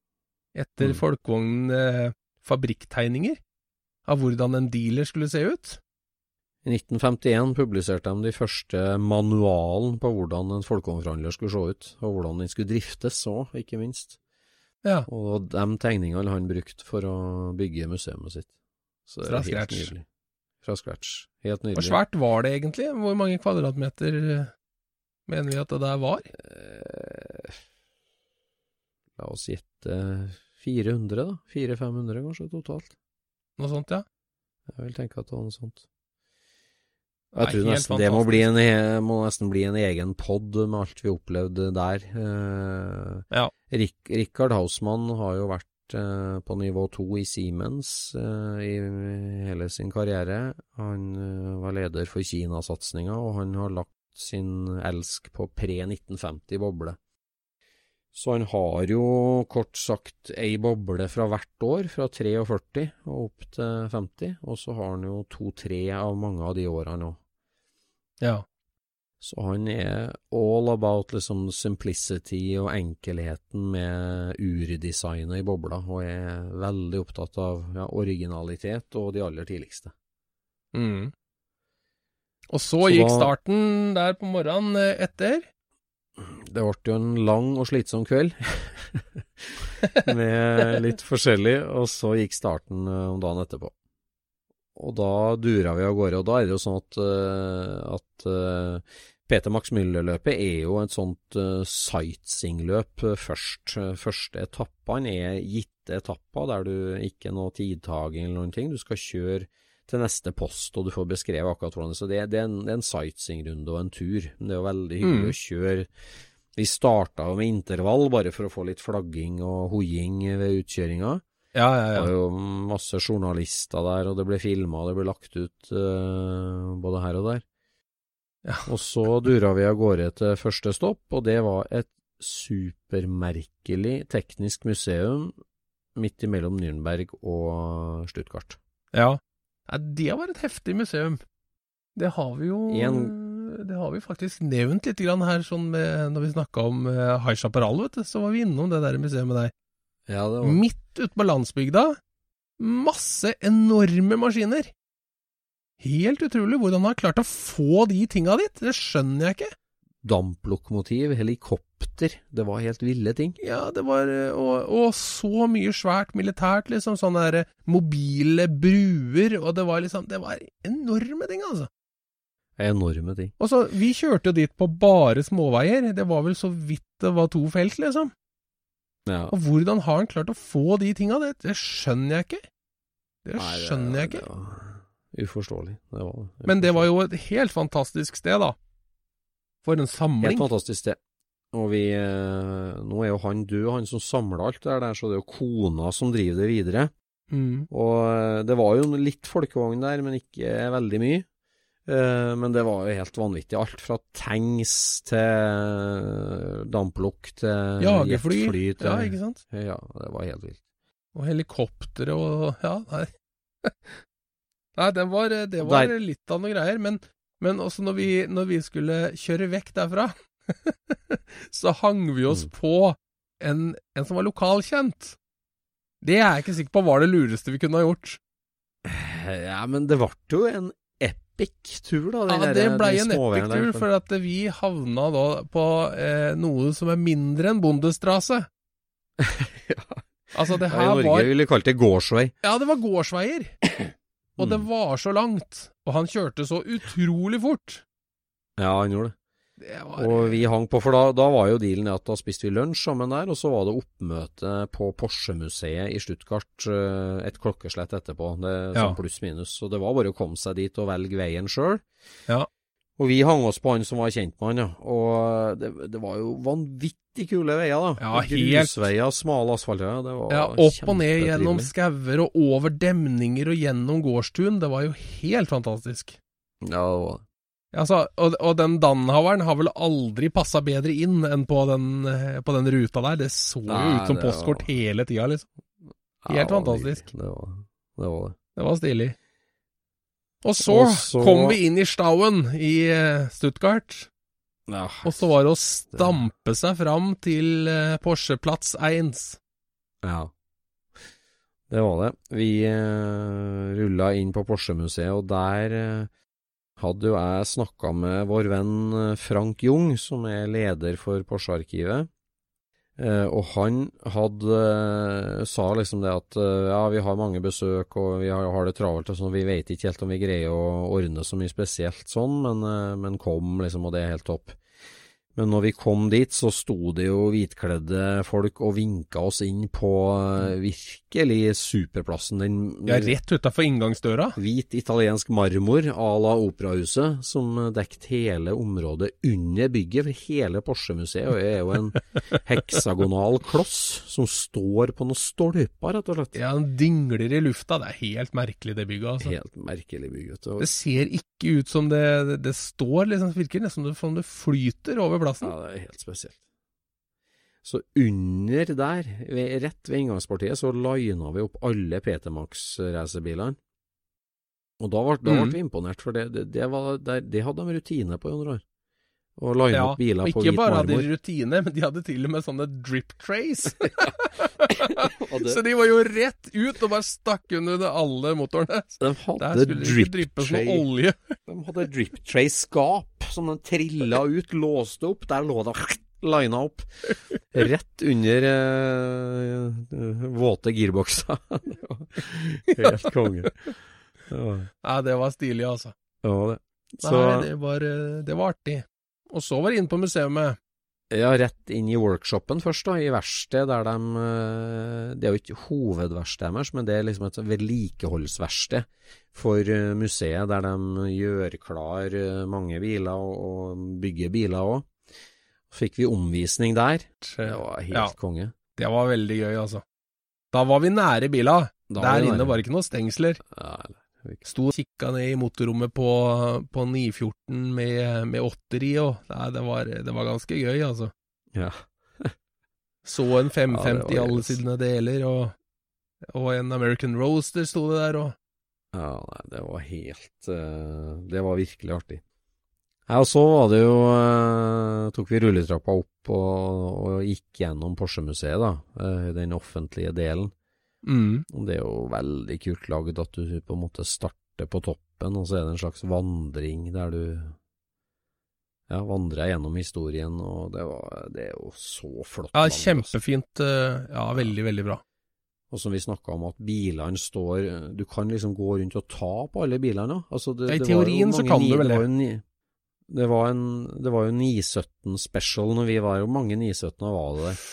etter Mm. folkevogn eh, fabrikktegninger av hvordan en dealer skulle se ut. I 1951 publiserte de de første manualen på hvordan en folkevognforhandler skulle se ut, og hvordan den skulle driftes òg, ikke minst. Ja. Og de tegningene han brukte for å bygge museet sitt. Så det Fra helt scratch. nydelig. Fra scratch. Helt Hvor svært var det egentlig? Hvor mange kvadratmeter eh, mener vi at det der var? Eh, La oss gjette 400, da. 400-500 kanskje totalt. Noe sånt, ja? Jeg vil tenke at det var noe sånt. Jeg tror nesten det må, bli en, må nesten bli en egen pod med alt vi opplevde der. Eh, Ja. Rik, Rikard Hausmann har jo vært eh, på nivå to i Siemens eh, i hele sin karriere. Han eh, var leder for Kinasatsinga, og han har lagt sin elsk på pre-1950 boble. Så han har jo kort sagt ei boble fra hvert år, fra 43 og opp til 50, og så har han jo to-tre av mange av de årene òg. Ja. Så han er all about liksom simplicity og enkelheten med urdesignet i bobla, og er veldig opptatt av ja, originalitet og de aller tidligste. Mm. Og så, Så gikk da- starten der på morgenen eh, etter. Det ble jo en lang og slitsom kveld, med litt forskjellig, og så gikk starten eh, om dagen etterpå. Og da dura vi av gårde, og da er det jo sånn at, eh, at Peter Max Müller-løpet er jo et sånt sightseeingløp først. Første etappene er gitte etapper der du ikke er noe tidtaking eller noen ting. Du skal kjøre til neste post, og du får beskrevet akkurat hvordan det er. Så det, det er en, en sightseeingrunde og en tur. Men det er jo veldig hyggelig Mm. å kjøre. Vi starta med intervall, bare for å få litt flagging og hoiing ved utkjøringa. Ja, ja, Det var jo masse journalister der, og det ble filma, og det ble lagt ut uh, både her og der. Ja. Og så dura vi av gårde til første stopp, og det var et supermerkelig teknisk museum midt imellom Nürnberg og Stuttgart. ja. Nei, det var et heftig museum. Det har vi jo En- Det har vi faktisk nevnt litt grann her, sånn med, når vi snakka om uh, High Chaparral, vet du. Så var vi innom det der museet med deg. Ja, det var Midt ute på landsbygda. Masse enorme maskiner. Helt utrolig hvordan han har klart å få de tinga dit. Det skjønner jeg ikke. Damplokomotiv, helikopter, det var helt ville ting. Ja, det var eh, Og, og så mye svært militært, liksom. Sånne der eh, mobile bruer, og det var liksom Det var enorme ting, altså. Enorme ting. Og så, vi kjørte jo dit på bare småveier. Det var vel så vidt det var to felt, liksom. Ja. Og hvordan har han klart å få de tinga? Det, det skjønner jeg ikke. Det Nei, skjønner jeg ikke. Det var uforståelig. Det var, Men det var jo et helt fantastisk sted, da. For en samling. Helt fantastisk sted. Og vi eh, Nå er jo han død, han som samla alt det der, så det er jo kona som driver det videre. Mm. Og eh, det var jo litt folkevogn der, men ikke veldig mye. Eh, Men det var jo helt vanvittig. Alt fra tanks til damplokk til Jagerfly. til Ja, ikke sant? Ja, det var helt vilt. Og helikoptre og Ja, nei. nei, det var, det var litt av noen greier. Men, men også når vi, når vi skulle kjøre vekk derfra, så hang vi oss Mm. på en, en som var lokalkjent. Det er jeg ikke sikker på var det lureste vi kunne ha gjort. Ja, men det ble jo en epic tur, da. Ja, det blei en epic tur, for at vi havna da på eh, noe som er mindre enn Bundestrasse. Altså, det Ja, I Norge var ville vi kalt det gårdsvei. Ja, det var gårdsveier. Og det Mm. var så langt. Og han kjørte så utrolig fort. Ja, han gjorde det. Det var Og vi hang på, for da, da var jo dealen at da spiste vi lunsj sammen der, og så var det oppmøte på Porsche-museet i Stuttgart eh, et klokkeslett etterpå, det, Ja. sånn pluss-minus. Så det var bare å komme seg dit og velge veien sjøl. Ja. Og vi hang oss på han som var kjent med han, ja. Og det, det var jo vanvittig kule veier, da. Ja, helt. Grusveier, smale asfaltveier. Det var ja, opp og ned gjennom skauer og over demninger og gjennom gårdstun. Det var jo helt fantastisk. Ja, det var det. Altså, og, og den Danhaveren har vel aldri passa bedre inn enn på den, eh, på den ruta der. Det så jo ut som postkort var- hele tida, liksom. Ja, Helt var fantastisk. Det var det. Var det. Det var stilig. Og så, Og så- kom vi inn i Stauen i eh, Stuttgart, Ja, og så var det å stampe seg fram til eh, Porsche Platz 1. Ja, det var det. Vi uh, rulla inn på Porsche-museet, og der eh, hadde jo jeg snakka med vår venn eh, Frank Jung, som er leder for Porsche-arkivet. Eh, og han hadde eh, sa liksom det at eh, ja, vi har mange besøk og vi har, har det travelt og sånn, vi vet ikke helt om vi greier å ordne så mye spesielt sånn, men, men kom liksom, og det er helt topp. Men når vi kom dit, så sto det jo hvitkledde folk og vinka oss inn på eh, virkelig superplassen. Den Ja, rett utafor inngangsdøra. hvit italiensk marmor à la Operahuset, som dekket hele området under bygget. For hele Porsche-museet er jo en heksagonal kloss som står på noen stolper, rett og slett. Ja, den dingler i lufta. Det er helt merkelig, det bygget, altså. Helt merkelig bygg, vet du. Det ser ikke ut som det, det, det står, liksom. Det virker nesten som det flyter over plassen. Ja, det er helt spesielt. Så under der, rett ved inngangspartiet, så lina vi opp alle PT Max-racerbilene. Og da ble, da ble mm. vi imponert, for det, det, det, var, det, det hadde de rutine på, Jon Roar. Å line Ja, opp biler hvit marmor. ikke bare hadde de rutine, men de hadde til og med sånne drip trays. Så de var jo rett ut og bare stakk under alle motorene. De hadde drip tray. olje. De hadde drip tray-skap som de trilla ut, låste opp. Der lå det lina opp. Rett under eh, våte girbokser. Det var Helt konge. Ja, ja, det var stilig, altså. det var det. Så Nei, det var, eh, det var artig. Og så var det inn på museet. ja, rett inn i workshopen først, da, i verkstedet der de eh, Det er jo ikke hovedverkstedet deres, men det er liksom et vedlikeholdsverksted for eh, museet, der de gjør klar eh, mange biler og, bygger biler òg. Fikk vi omvisning der. Det var helt Ja. konge. Det var veldig gøy, altså. Da var vi nære bila. Da Der inne var det ikke noen stengsler. Ja, Sto og kikka ned i motorrommet på, på 914 med, med åtter i, og nei, det, var, det var ganske gøy, altså. ja. Så en 550 Ja, i ja, alle sine deler, og, og en American Roaster sto det der, og Ja, nei, det var helt uh, Det var virkelig artig. Ja, og så var det jo eh, Tok vi rulletrappa opp og, og gikk gjennom Porsche-museet, da. eh, den offentlige delen. Mm. Og det er jo veldig kult laget at du på en måte starter på toppen, og så er det en slags vandring der du ja, vandrer gjennom historien, og det, var, det er jo så flott. Ja, altså. kjempefint. eh, Ja, veldig, veldig bra. Og som vi snakka om, at bilene står Du kan liksom gå rundt og ta på alle bilene. Altså det, i det teorien så kan ni- du vel det. Var ni, det, var en, det var jo 917 special når vi var jo mange 917 var det der.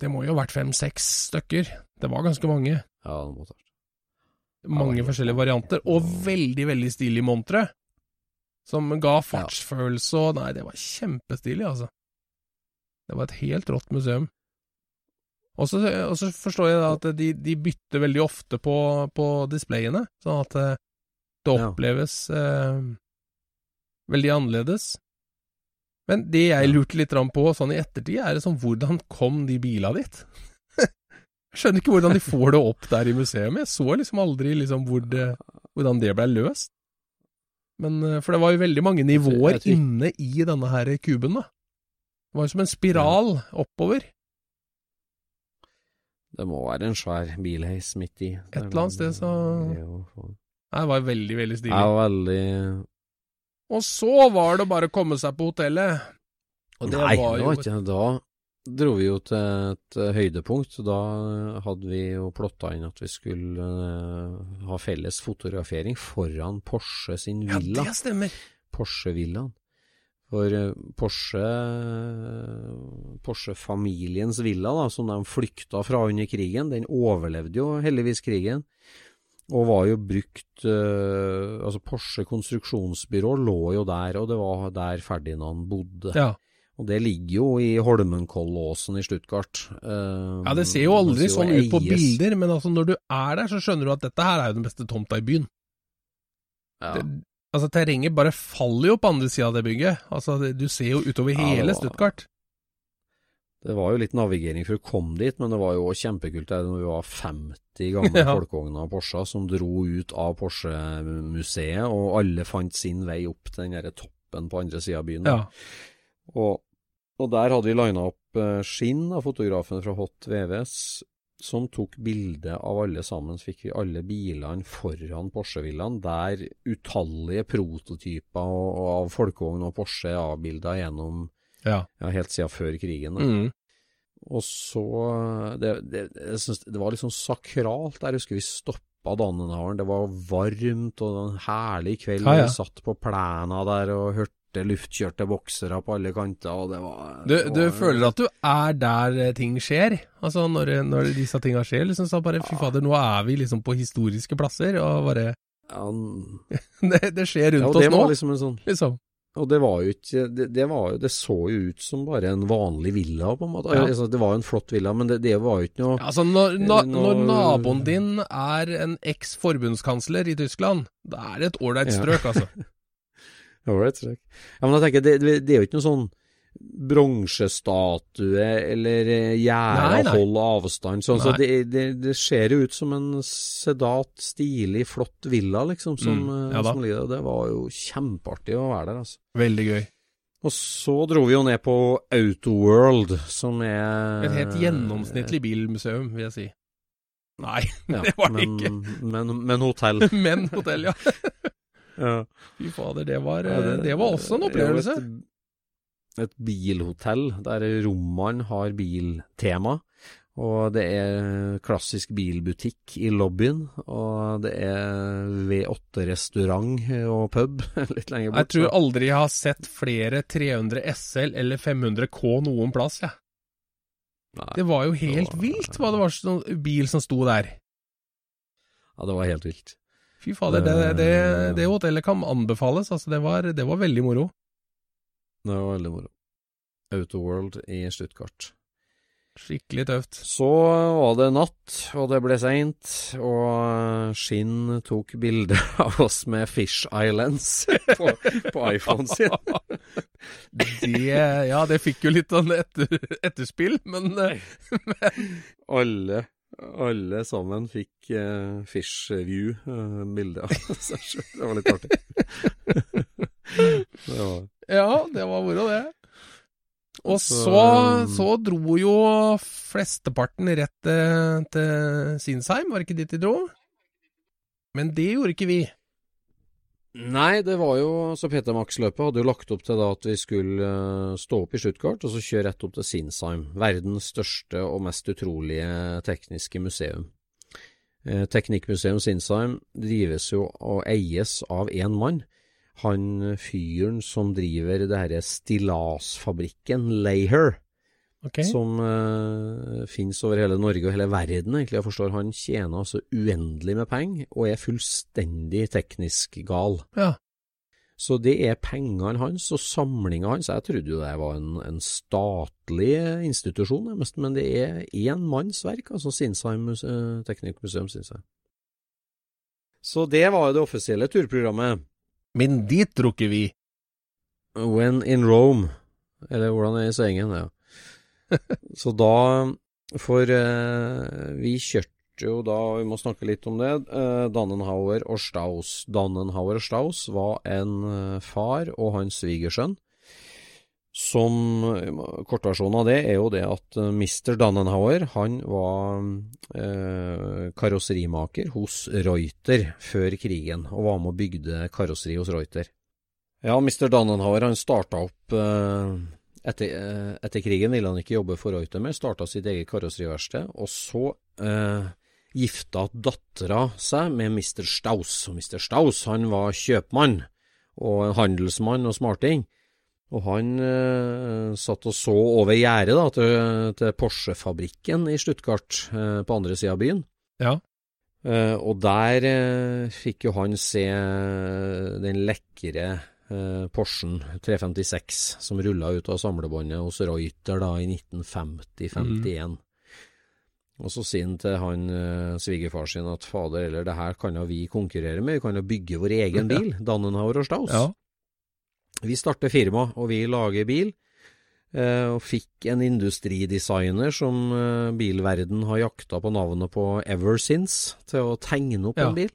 Det må jo ha vært fem-seks stykker. Det var ganske mange. Ja, det måtte ha. Mange forskjellige varianter, og veldig, veldig stilige montre. Som ga fartsfølelse og Nei, det var kjempestilig, altså. Det var et helt rått museum. Og så, og så forstår jeg at de, de bytter veldig ofte på, på displayene, sånn at eh, det oppleves eh, veldig annerledes. Men det jeg lurte litt på sånn i ettertid, er sånn hvordan kom de bila dit? Jeg skjønner ikke hvordan de får det opp der i museet. Jeg så liksom aldri liksom hvor det, hvordan det ble løst. Men, eh, for det var jo veldig mange nivåer jeg tror- inne i denne her kuben, da. Det var jo som en spiral oppover. Det må være en svær bilheis midt i. Et eller annet sted så- Det jo- Det var veldig, veldig stilig. Ja, veldig Og så var det bare å komme seg på hotellet. Og det Nei, var det var ikke Da dro vi jo til et eh, høydepunkt. Da hadde vi jo plotta inn at vi skulle eh, ha felles fotografering foran Porsche sin villa. Ja, det stemmer. Porsche-villaen. For eh, Porsche Porsche-familiens villa, da, som de flykta fra under krigen, den overlevde jo heldigvis krigen. Og var jo brukt eh, Altså Porsche konstruksjonsbyrå lå jo der, og det var der Ferdinand bodde. Ja. Og det ligger jo i Holmenkollåsen i Stuttgart. Uh, ja, det ser jo aldri mens sånn ut på bilder, men altså når du er der, så skjønner du at dette her er jo den beste tomta i byen. Ja. Det, altså Terrenget bare faller jo på andre sida av det bygget. Altså det, Du ser jo utover Ja, hele var- Stuttgart. Det var jo litt navigering for å komme dit, men det var jo kjempekult der når vi var 50 gamle Ja. folkevogner og Porscha som dro ut av Porsche-museet, og alle fant sin vei opp til den derre toppen på andre sida av byen. Ja. Og, og der hadde vi lina opp eh, skinn av fotografen fra Hot VVS, som tok bilde av alle sammen. Så fikk vi alle bilene foran Porsche-villaen, der utallige prototyper av folkevogn og Porsche er avbilda gjennom ja. ja, helt siden før krigen. Mm. Og så det, det, jeg synes det var sånn sakralt. Jeg husker vi stoppa Dannenhavn. Det var varmt og en herlig kveld. Ja, ja. Vi satt på plena der og hørte luftkjørte boksere på alle kanter, og det var Du, det du var- føler at du er der eh, ting skjer? Altså når, når disse tinga skjer? liksom så bare Fy fader, nå er vi liksom på historiske plasser, og bare ja, Det, det skjer rundt ja, det oss nå, liksom en sånn liksom. Og det var jo ikke det, det, var jo, det så jo ut som bare en vanlig villa, på en måte. Ja. Altså, det var jo en flott villa, men det, det var jo ikke noe Altså, når, na, noe... når naboen din er en eks-forbundskansler i Tyskland, da er det et ålreit Ja. strøk, altså. Strek. Ja, men da tenker, jeg, det, det er jo ikke noe sånn bronsestatue eller eh, gjerde hold avstand. Sånn, så det, det, det ser jo ut som en sedat, stilig, flott villa, liksom, som, Mm, eh, ja som ligger der. Det var jo kjempeartig å være der, altså. Veldig gøy. Og så dro vi jo ned på Autoworld, som er Et helt gjennomsnittlig bilmuseum, vil jeg si. Nei, ja, det var det men, ikke. Men, men hotell. Men hotell, ja. Fy fader, det var, det var også en opplevelse. det Et, et bilhotell der rommene har biltema. Og det er klassisk bilbutikk i lobbyen. Og det er V8-restaurant og pub litt lenger bort. Jeg tror aldri jeg har sett flere 300 SL eller 500 K noen plass, jeg. Ja. Det var jo helt var- vilt hva det var sånn bil som sto der. Ja, det var helt vilt. Fy fader, det, det, Eh. det hotellet kan anbefales. Altså, det var, det var veldig moro. Det var veldig moro. Autoworld i Stuttgart. Skikkelig tøft. Så var det natt, og det ble seint, og Skinn tok bilde av oss med Fish Islands på, på iPhonen sin. Det, ja, det fikk jo litt sånn etter, etterspill, men men Alle, alle sammen fikk uh, Fish View-bilde av seg sjøl. Det var litt artig. det var, ja, det var moro, det. Og Så- så, så dro jo flesteparten rett til, til Sinsheim, var det ikke dit de dro? Men det gjorde ikke vi. Nei, det var jo Så Peter Max-løpet hadde jo lagt opp til da at vi skulle eh, stå opp i Stuttgart og så kjøre rett opp til Sinsheim, verdens største og mest utrolige tekniske museum. Eh, Teknikkmuseum Sinsheim drives jo og eies av én mann. Han fyren som driver det herre stillasfabrikken Leiher, Ok. som uh, finnes over hele Norge og hele verden, egentlig. Jeg forstår han tjener altså uendelig med penger, og er fullstendig teknisk gal. Ja. Så det er pengene hans og samlinga hans. Jeg trodde jo det var en, en statlig institusjon, men det er én manns verk, altså Sinsheim Muse- Teknikkmuseum Sinsheim. Så det var jo det offisielle turprogrammet. Men dit dro ikke vi. When in Rome, eller hvordan er det i sengen, ja. Så da, for eh, vi kjørte jo da, vi må snakke litt om det, eh, Dannenhauer og Staus. Dannenhauer og Staus var en eh, far og hans svigersønn. Som Kortversjonen av det er jo det at eh, Mr. Dannenhauer han var eh, karosserimaker hos Reuter før krigen, og var med og bygde karosseri hos Reuter. Ja, Mr. Dannenhauer han starta opp eh, etter, eh, etter, krigen ville han ikke jobbe for Reuter mer, starta sitt eget karosseriverksted, og så eh, gifta dattera seg med Mr. Staus. Og Mr. Staus han var kjøpmann og handelsmann og smarting. Og han eh, satt og så over gjerdet da, til, til Porsche-fabrikken i Stuttgart, eh, på andre sida av byen. Ja. Eh, og der eh, fikk jo han se den lekre eh, Porschen 356 som rulla ut av samlebåndet hos Reuter da i 1950-51. Mm. Og så sier han til han eh, svigerfar sin at fader, eller det her kan jo vi konkurrere med, vi kan jo bygge vår egen bil, Dannenhauer og Staus. Ja. Vi starter firma, og vi lager bil. Eh, og fikk en industridesigner som eh, bilverden har jakta på navnet på ever since, til å tegne opp ja. en bil.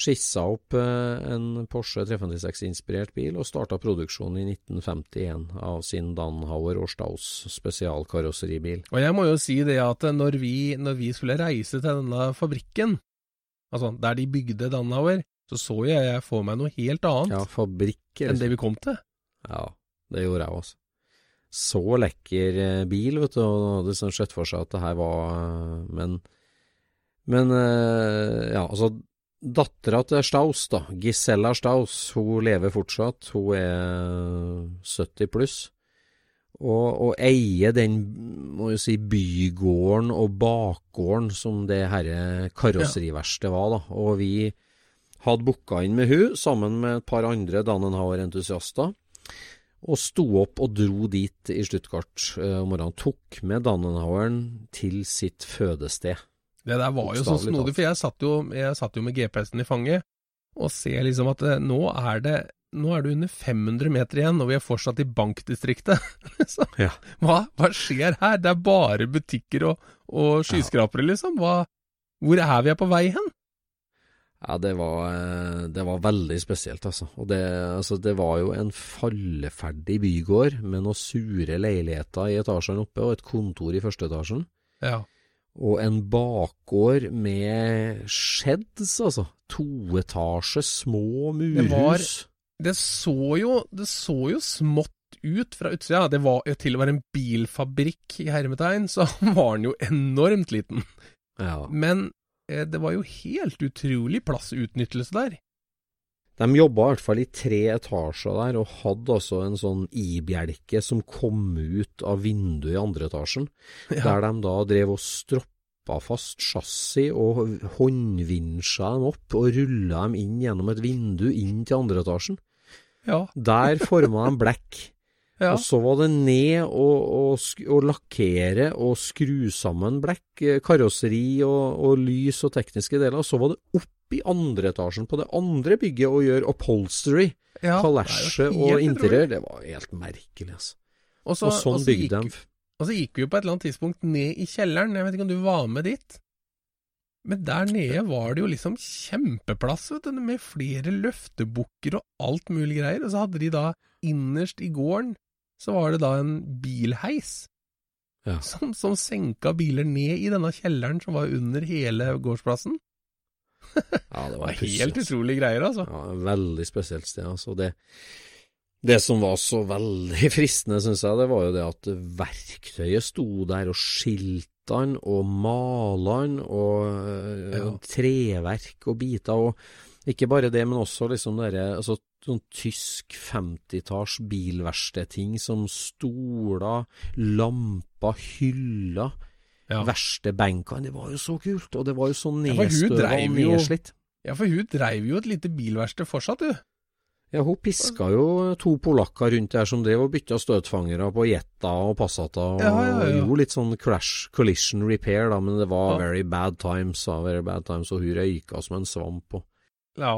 Skissa opp eh, en Porsche 356-inspirert bil, og starta produksjonen i 1951 av sin Danhauer og Staus spesialkarosseribil. Og jeg må jo si det at når vi, når vi skulle reise til denne fabrikken, altså der de bygde Danhauer, så så jeg jeg for meg noe helt annet ja, fabrikker, enn det vi kom til. Ja, det gjorde jeg også. Så lekker eh, bil, vet du, og hadde sånn sett for seg at det her var eh, Men, men eh, ja, altså Dattera til Staus, da, Gisella Staus, hun lever fortsatt. Hun er 70 pluss. Og, og eier den må jo si, bygården og bakgården som det herre karosseriverkstedet var. da, Og vi hadde booka inn med hun, sammen med et par andre Dannenhauer-entusiaster, og sto opp og dro dit i Stuttgart eh, om morgenen. Tok med Dannenhaueren til sitt fødested. Det der var jo så snodig, for jeg satt jo, jeg satt jo med GPS-en i fanget og ser liksom at eh, nå er det nå er det under 500 meter igjen, og vi er fortsatt i bankdistriktet. Så, ja. hva, hva, skjer her? Det er bare butikker og, og skyskrapere, liksom. Hva, hvor er vi på vei hen? Ja, det var, eh, det var, veldig spesielt, altså. Og det, altså, det var jo en falleferdig bygård med noen sure leiligheter i etasjene oppe, og et kontor i første etasjen. Ja. Og en bakgård med sheds, altså. Toetasje, små murhus. Det, var, det, så jo, det så jo smått ut fra utsida. Det var jo til å være en bilfabrikk i hermetegn, så var den jo enormt liten. Ja. Men Eh, det var jo helt utrolig plassutnyttelse der. De jobba i hvert fall i tre etasjer der, og hadde altså en sånn i-bjelke som kom ut av vinduet i andre etasjen, ja. der de da drev og stroppa fast chassis og håndvinsja dem opp og rulla dem inn gjennom et vindu inn til andre etasjen. Ja. Der forma de blekk. Ja. Og så var det ned og, og, og, lakkere og skru sammen blekk, eh, karosseri og, og, lys og tekniske deler. Og så var det opp i andre etasjen på det andre bygget og gjøre upholstery, ja, kalesje og interiør. Det var helt merkelig, altså. Også, og sånn bygde de. Og så gikk vi jo på et eller annet tidspunkt ned i kjelleren, jeg vet ikke om du var med dit? Men der nede var det jo liksom kjempeplass, vet du, med flere løftebukker og alt mulig greier. Og så hadde de da innerst i gården så var det da en bilheis ja. som, som, senka biler ned i denne kjelleren som var under hele gårdsplassen. ja, det var helt utrolige utrolig greier, altså. Ja, Veldig spesielt sted. altså. Det, det som var så veldig fristende, syns jeg, det var jo det at verktøyet sto der, og skiltene og malene og ja. treverk og biter. og ikke bare det, men også liksom dere, altså sånn tysk 50-talls bilverkstedting som stoler, lamper, hyller, ja. bankene, Det var jo så kult, og det var jo så nedstøva ja, og nedslitt. Ja, for hun dreiv jo et lite bilverksted fortsatt, du. Ja, hun piska jo to polakker rundt der som drev og bytta støtfangere på Jetta og Passata, og, ja, ja, ja. gjorde litt sånn crash collision repair, da, men det var very bad times, da, very bad times, og hun røyka som en svamp. Og... Ja.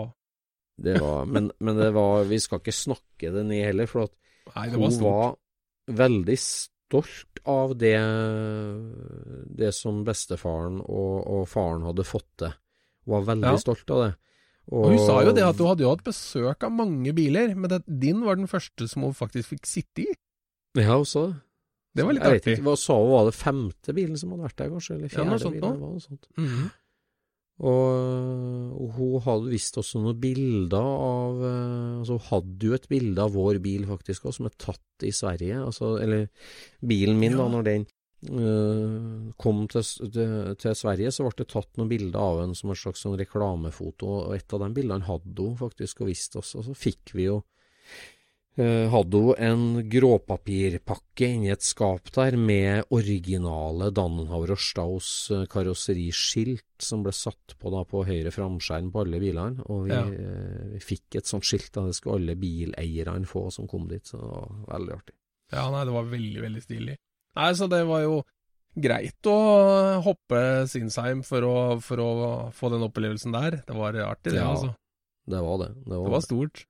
Det var, men, men, det var Vi skal ikke snakke det ned heller, for at Nei, var hun var veldig stolt av det, det som bestefaren og, og, faren hadde fått til. Hun var veldig ja. stolt av det. Og, og, Hun sa jo det at hun hadde jo hatt besøk av mange biler, men det, din var den første som hun faktisk fikk sitte i. Ja, hun sa det. Det var litt artig. hva sa hun, var det femte bilen som hadde vært der, kanskje? Eller Ja, fjerde noe sånt bilen, Noe. eller noe sånt. Mhm. Og, og hun hadde visst også noen bilder av eh, Altså, hun hadde jo et bilde av vår bil, faktisk, også, som er tatt i Sverige. Altså, eller bilen min, da, når den eh, kom til, til, til Sverige, så ble det tatt noen bilder av henne som et slags sånn reklamefoto, og et av de bildene hadde hun faktisk og visste oss. Og så fikk vi jo hadde hun en gråpapirpakke inni et skap der med originale Dannenhauer og Staus eh, karosseriskilt som ble satt på da på høyre framskjerm på alle bilene. Og vi, Ja. eh, vi fikk et sånt skilt, da det skulle alle bileierne få som kom dit. Så det var veldig artig. Ja, nei, det var veldig, veldig stilig. Nei, så det var jo greit å hoppe Sinsheim for å, for å få den opplevelsen der. Det var artig, det, Ja, altså. Det var det. Det var, Det var stort.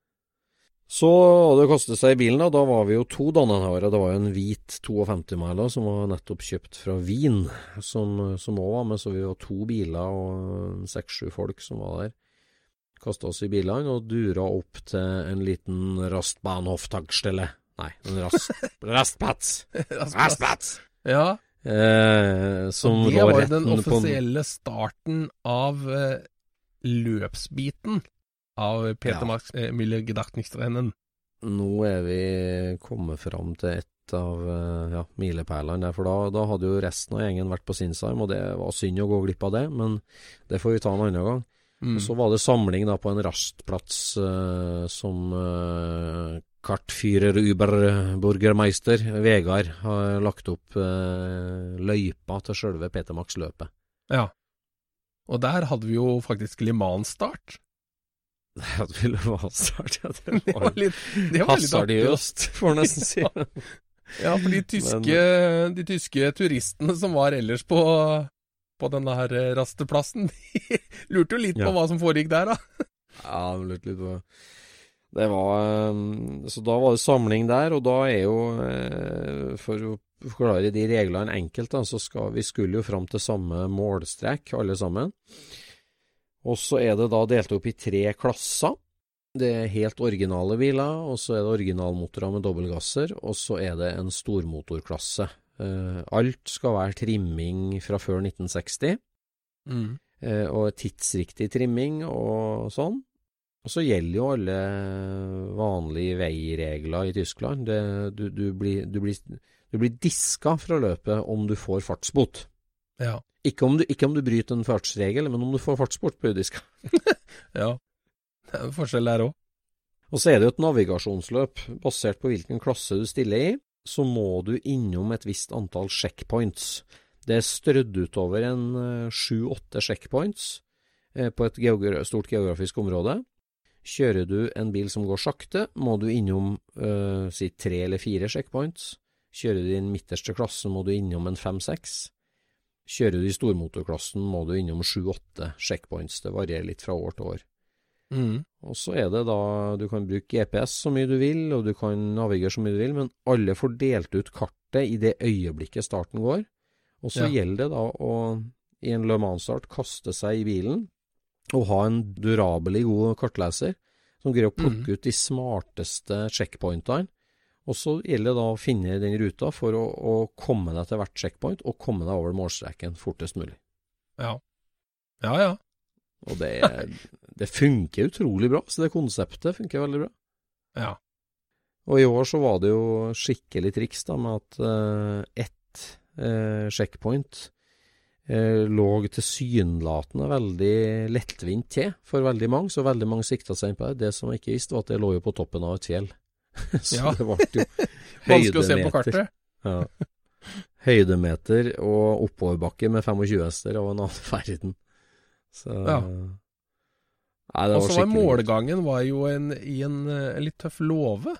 Så det kostet seg i bilen, da. Da var vi jo to Dannenhauere. Det var jo en hvit 52-mæler som var nettopp kjøpt fra Wien, som som òg var med. Så vi var to biler og seks-sju folk som var der. Kasta oss i bilene og dura opp til en liten Rastbahnhof-tagstelle. Nei, en rast, Rastplatz. Rastplatz! Ja, Eh, som det var den offisielle starten av eh, løpsbiten av Peter Ja. Max eh, Müller Gedachtnichtrennen. Nå er vi kommet fram til et av eh, ja, milepælene der, for da, da hadde jo resten av gjengen vært på Sinsheim, og det var synd å gå glipp av det, men det får vi ta en annen gang. Mm. Så var det samling da på en rastplass uh, som uh, kartfyrer Uberburgermeister Vegard har lagt opp eh, løypa til sjølve Peter Max-løpet. Ja. Og der hadde vi jo faktisk Le Det ville være start, ja. Det var litt, det var hasardiøst, får man nesten si. Ja, for de tyske, de tyske turistene som var ellers på, på denne her eh, rasteplassen, de lurte jo litt Ja. på hva som foregikk der, da. Ja, de lurte litt på Det var eh, Så da var det samling der, og da er jo eh, For å forklare de reglene enkelt, da, så skal vi skulle jo fram til samme målstrek, alle sammen. Og så er det da delt opp i tre klasser. Det er helt originale biler, og så er det originalmotorer med dobbeltgasser, og så er det en stormotorklasse. Eh, alt skal være trimming fra før 1960 mm. og tidsriktig trimming og sånn. Og så gjelder jo alle vanlige veiregler i Tyskland. Det, du, du, blir, du, blir, du blir diska fra løpet om du får fartsbot. Ja. Ikke om du, ikke om du bryter en fartsregel, men om du får fartsbort på udiska. ja. Det er en forskjell der òg. Og så er det jo et navigasjonsløp. Basert på hvilken klasse du stiller i, så må du innom et visst antall checkpoints. Det er strødd utover en sju-åtte checkpoints eh, på et geogra stort geografisk område. Kjører du en bil som går sakte, må du innom eh, si tre eller fire checkpoints. Kjører du i den midterste klassen, må du innom en fem-seks. Kjører du i stormotorklassen, må du innom sju-åtte checkpoints. Det varierer litt fra år til år. Mm. Og så er det da Du kan bruke GPS så mye du vil, og du kan navigere så mye du vil, men alle får delt ut kartet i det øyeblikket starten går. Og så Ja. gjelder det da å, i en Le Mans-start, kaste seg i bilen og ha en durabelig god kartleser som greier å plukke ut de smarteste checkpointene. Og så gjelder det da å finne den ruta for å, å komme deg til hvert checkpoint, og komme deg over målstreken fortest mulig. Ja. Ja, ja. Og det, det funker utrolig bra. Så det konseptet funker veldig bra. Ja. Og i år så var det jo skikkelig triks da med at uh, ett uh, checkpoint uh, lå tilsynelatende veldig lettvint til for veldig mange, så veldig mange sikta seg inn på det. Det som jeg ikke visste, var at det lå jo på toppen av et fjell. så Ja. det ble jo Vanskelig å se på kartet. Ja. Høydemeter og oppoverbakke med 25 hester og en annen verden. Så Ja. Nei, det Og så var målgangen var jo en, i en, en, litt tøff låve.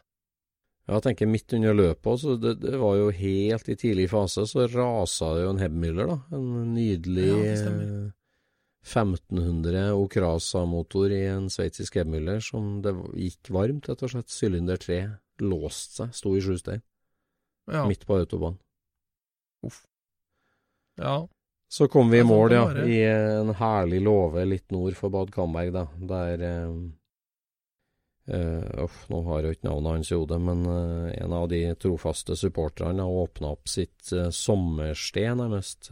Ja, jeg tenker midt under løpet så det, det var jo helt i tidlig fase, så rasa det jo en Hebmüller, da. En nydelig Ja, det eh, 1500 Okrasa-motor i en sveitsisk Hebmüller som det gikk varmt, rett og slett. Sylinder 3 låste seg, sto i sjustein, Ja. midt på autobahn. ja. Så kom vi i sånn mål, ja, i en herlig låve litt nord for Bad Kamberg, da, der Uh, nå har jeg ikke navnet hans i hodet, men uh, en av de trofaste supporterne åpna opp sitt uh, sommersted, nærmest,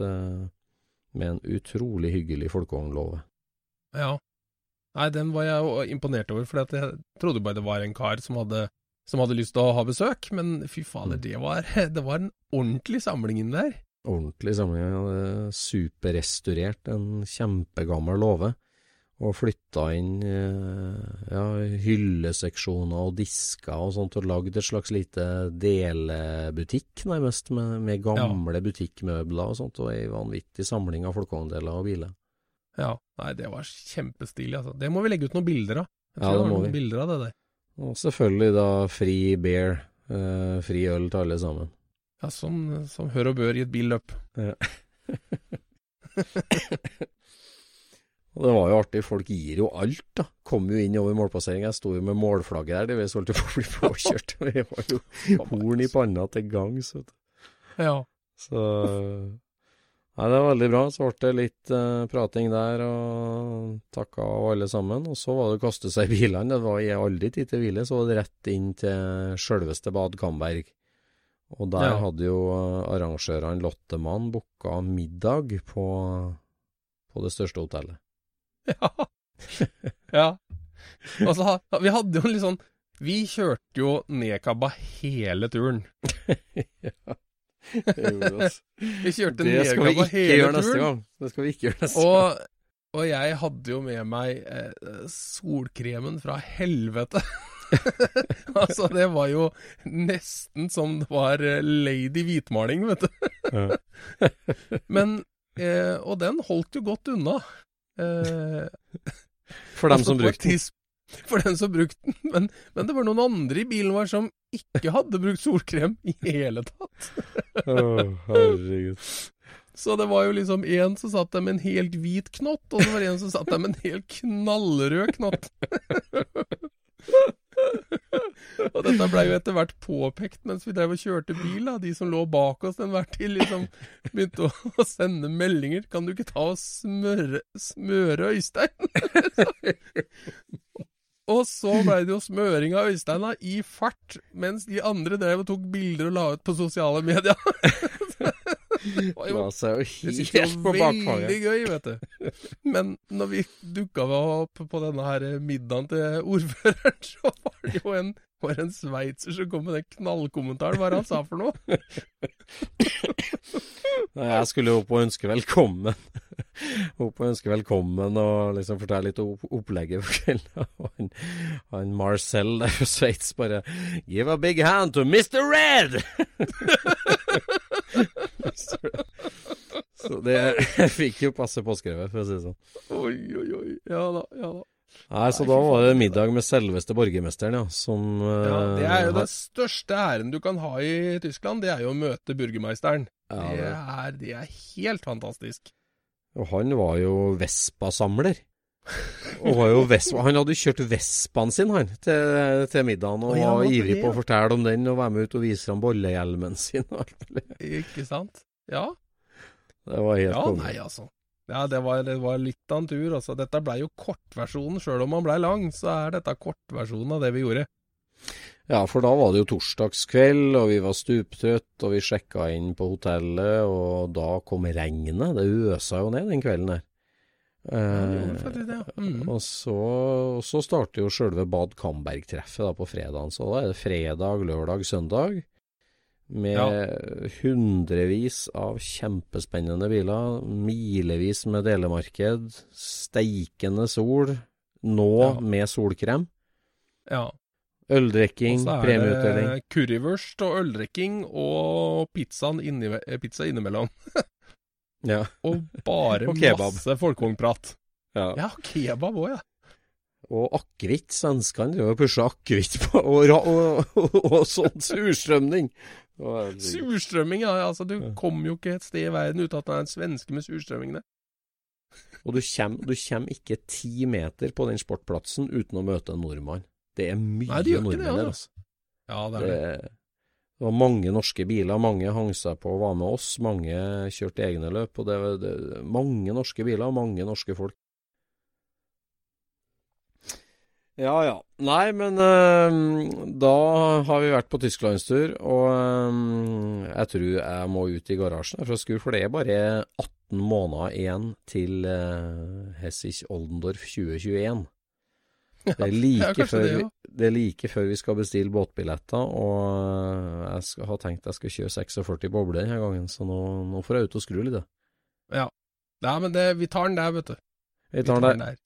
med en utrolig hyggelig folkevognlåve. Ja. Nei, den var jeg imponert over, for jeg trodde bare det var en kar som hadde, som hadde lyst til å ha besøk, men fy fader, mm. det, var, det var en ordentlig samling inni der. Ordentlig samling, ja. Superrestaurert, en kjempegammel låve og flytta inn eh, ja, hylleseksjoner og disker og sånt, og lagd et slags lite delebutikk, nærmest, med, med gamle ja. butikkmøbler og sånt, og ei vanvittig samling av folkevogndeler og biler. Ja, nei, det var kjempestilig, altså. Det må vi legge ut noen bilder av. Jeg tror ja, det, må vi. bilder av det der. Og selvfølgelig da fri beer, eh, fri øl til alle sammen. Ja, som, som hør og bør i et billøp. Ja. Og det var jo artig, folk gir jo alt, da. Kom jo inn over målpasseringa. Jeg sto jo med målflagget der, det vi holdt på å bli påkjørt. Vi var jo horn i panna til gangs, vet du. Ja. Så Nei, det var veldig bra. Så ble det litt uh, prating der, og takka av alle sammen. Og så var det å kaste seg i bilene. Det var aldri tid til hvile, så var det rett inn til sjølveste Bad Kamberg. Og der ja. hadde jo arrangørene Lottemann booka middag på, på det største hotellet. Ja. ja. Altså, vi hadde jo litt sånn Vi kjørte jo nedkabba hele turen. ja. Vi kjørte nedkabba hele turen. Det skal vi ikke gjøre neste og, gang. Og jeg hadde jo med meg eh, solkremen fra helvete. altså, det var jo nesten som det var eh, Lady Hvitmaling, vet du. Men eh, Og den holdt jo godt unna. Eh, for dem som brukte den? For dem som brukte den, men, men, det var noen andre i bilen vår som ikke hadde brukt solkrem i hele tatt. oh, herregud. Så det var jo liksom en som satt der med en helt hvit knott, og det var en som satt der med en helt knallrød knott. og dette blei jo etter hvert påpekt mens vi drev og kjørte bil. da, De som lå bak oss den hver tid, liksom begynte å, å, sende meldinger. 'Kan du ikke ta og smøre, smøre Øystein?' og så blei det jo smøring av Øystein i fart, mens de andre drev og tok bilder og la ut på sosiale medier. Det var jo, det helt på bakfanget. Veldig gøy, vet du. Men når vi dukka opp på denne her middagen til ordføreren, så var det jo en, var en sveitser som kom med den knallkommentaren. Hva er det han sa for noe? Jeg skulle opp og ønske velkommen. Opp og ønske velkommen og liksom fortelle litt om opplegget for kvelden. Og han, han Marcel der fra Sveits bare Give a big hand to Mr. Red! Så det fikk jo passe påskrevet, for å si det sånn. Oi, oi, oi. Ja da, ja da. Nei, så da var det middag med selveste borgermesteren, ja, som Ja, det er jo uh, den største æren du kan ha i Tyskland, det er jo å møte burgermeisteren. Ja, det, det, er, det er helt fantastisk. Og han var jo Vespa-samler. Og var jo Vespa, han hadde kjørt Vespaen sin han, til, til middagen, og var ivrig på å fortelle om den og være med ut og vise fram bollehjelmen sin. Ikke sant? Ja. Det var helt ja, konge. Nei, altså. Ja, det var, det var litt av en tur. Altså. Dette blei jo kortversjonen. Sjøl om han blei lang, så er dette kortversjonen av det vi gjorde. Ja, for da var det jo torsdagskveld, og vi var stuptrøtt, og vi sjekka inn på hotellet, og da kom regnet. Det øsa jo ned den kvelden der. Eh, mm. Og så, så starter jo sjølve Bad Kamberg-treffet på fredagen. Så da er det fredag, lørdag, søndag med ja. hundrevis av kjempespennende biler, milevis med delemarked, steikende sol, nå ja. med solkrem. Ja. Øldrikking, premieutdeling. Det currywurst og øldrikking og pizza innimellom. ja. Og bare og masse folkevognprat. Ja. ja, kebab òg, ja. Og akevitt. Svenskene driver og pusher akevitt på Og, og, og, og sånn surstrømning. Surstrømming, ja. Altså, du kommer jo ikke et sted i verden uten at det er en svenske med surstrømmingene. Og du kommer, du kommer, ikke ti meter på den sportplassen uten å møte en nordmann. Det er mye Nei, det nordmenn der, altså. Ja, det er det. det. Det var mange norske biler, mange hang seg på og var med oss, mange kjørte egne løp. og det, det Mange norske biler, mange norske folk. Ja ja. Nei, men øh, da har vi vært på tysklandstur, og øh, jeg tror jeg må ut i garasjen fra skru, for det er bare 18 måneder igjen til øh, Hessich Oldendorf 2021. Det er, like ja, før, det, ja. vi- det er like før vi skal bestille båtbilletter, og øh, jeg skal, har tenkt jeg skal kjøre 46 bobler denne gangen, så nå, nå får jeg ut og skru litt. Ja. Ja, men det, vi tar den der, vet du. Vi tar den der.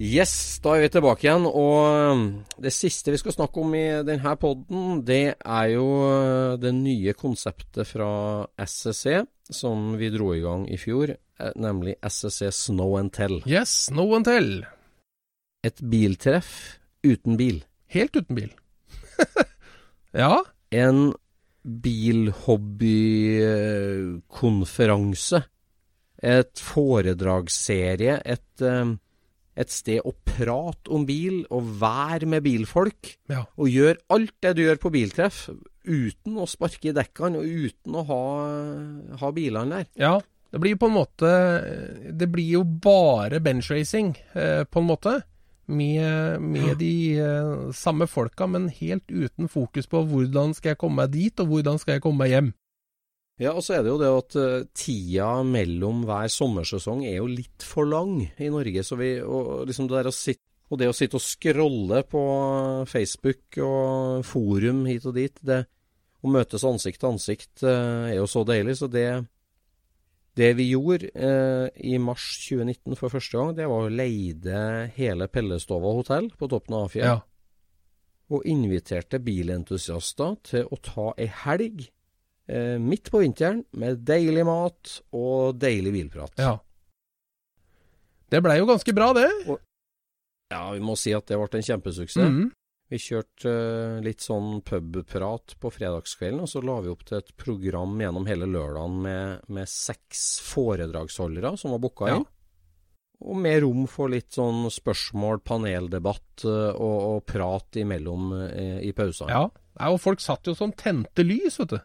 Yes, da er vi tilbake igjen, og det siste vi skal snakke om i denne podden, det er jo uh, det nye konseptet fra SSC, som vi dro i gang i fjor, eh, nemlig SSC Snow and Tell. Yes, Snow and tell. Et biltreff uten bil. Helt uten bil. ja. En bilhobbykonferanse. Et foredragsserie. Et, et sted å prate om bil og være med bilfolk. Ja. Og gjøre alt det du gjør på biltreff, uten å sparke i dekkene og uten å ha, ha bilene der. Ja, det blir jo på en måte Det blir jo bare benchracing, eh, på en måte. Med, med de eh, samme folka, men helt uten fokus på hvordan skal jeg komme meg dit, og hvordan skal jeg komme meg hjem. Ja, og så er det jo det at eh, tida mellom hver sommersesong er jo litt for lang i Norge. Så vi, og liksom det der å sitte og det å sitte og scrolle på Facebook og forum hit og dit, det å møtes ansikt til ansikt eh, er jo så deilig. Så det, det vi gjorde eh, i mars 2019 for første gang, det var å leide hele Pellestova hotell på toppen av Afjell. Ja. Og inviterte bilentusiaster til å ta ei helg eh, midt på vinteren med deilig mat og deilig bilprat. ja. Det blei jo ganske bra, det. Ja, vi må si at det ble en kjempesuksess. Mhm. Vi kjørte eh, litt sånn pubprat på fredagskvelden, og så la vi opp til et program gjennom hele lørdagen med, med seks foredragsholdere som var booka Ja. inn. Og med rom for litt sånn spørsmål, paneldebatt eh, og, og prat imellom eh, i pausene. Ja. Og folk satt jo som tente lys, vet du.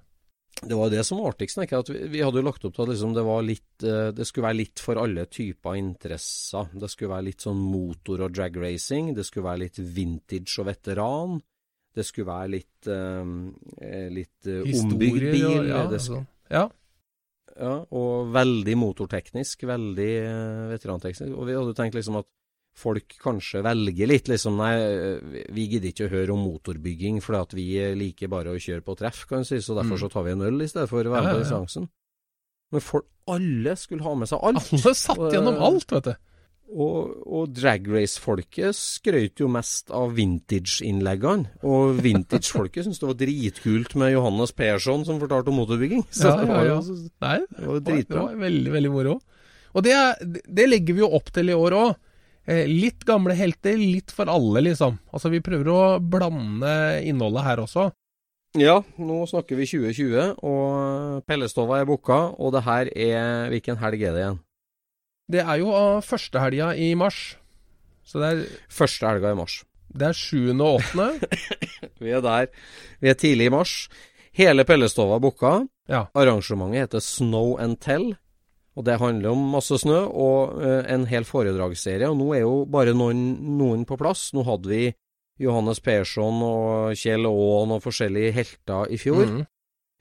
Det var det som var artigst. vi, vi hadde jo lagt opp til at liksom det, var litt, eh, det skulle være litt for alle typer interesser. Det skulle være litt sånn motor- og dragracing. Det skulle være litt vintage og veteran. Det skulle være litt, eh, litt ombygd bil. og- ja, skulle, sånn. ja. ja, og veldig motorteknisk. Veldig veteranteknisk. Og vi hadde tenkt liksom at folk kanskje velger litt liksom Nei, vi- gidder ikke å høre om motorbygging fordi at vi liker bare å kjøre på treff, kan du si, så derfor Mm. så tar vi en øl i stedet for å være med på distansen. Men folk, alle skulle ha med seg alt. Alle satt gjennom eh, alt, vet du. Og, og dragrace-folket skrøt jo mest av vintage-innleggene. Og vintage-folket syntes det var dritkult med Johannes Persson som fortalte om motorbygging. Så Ja, det var ja. Nei, det var det var veldig, veldig moro. Og det, det legger vi jo opp til i år òg. Eh, litt gamle helter, litt for alle, liksom. Altså, vi prøver å blande innholdet her også. Ja, nå snakker vi 2020, og Pellestova er booka, og det her er Hvilken helg er det igjen? Det er jo av første helga i mars. Så det er, Første helga i mars. det er sjuende og åttende. Vi er der. Vi er tidlig i mars. Hele Pellestova er booka. Ja. Arrangementet heter Snow and Tell, og det handler om masse snø og eh, en hel foredragsserie. Og nå er jo bare noen, noen på plass. Nå hadde vi Johannes Persson og Kjell Aaen og forskjellige helter i fjor. Mm.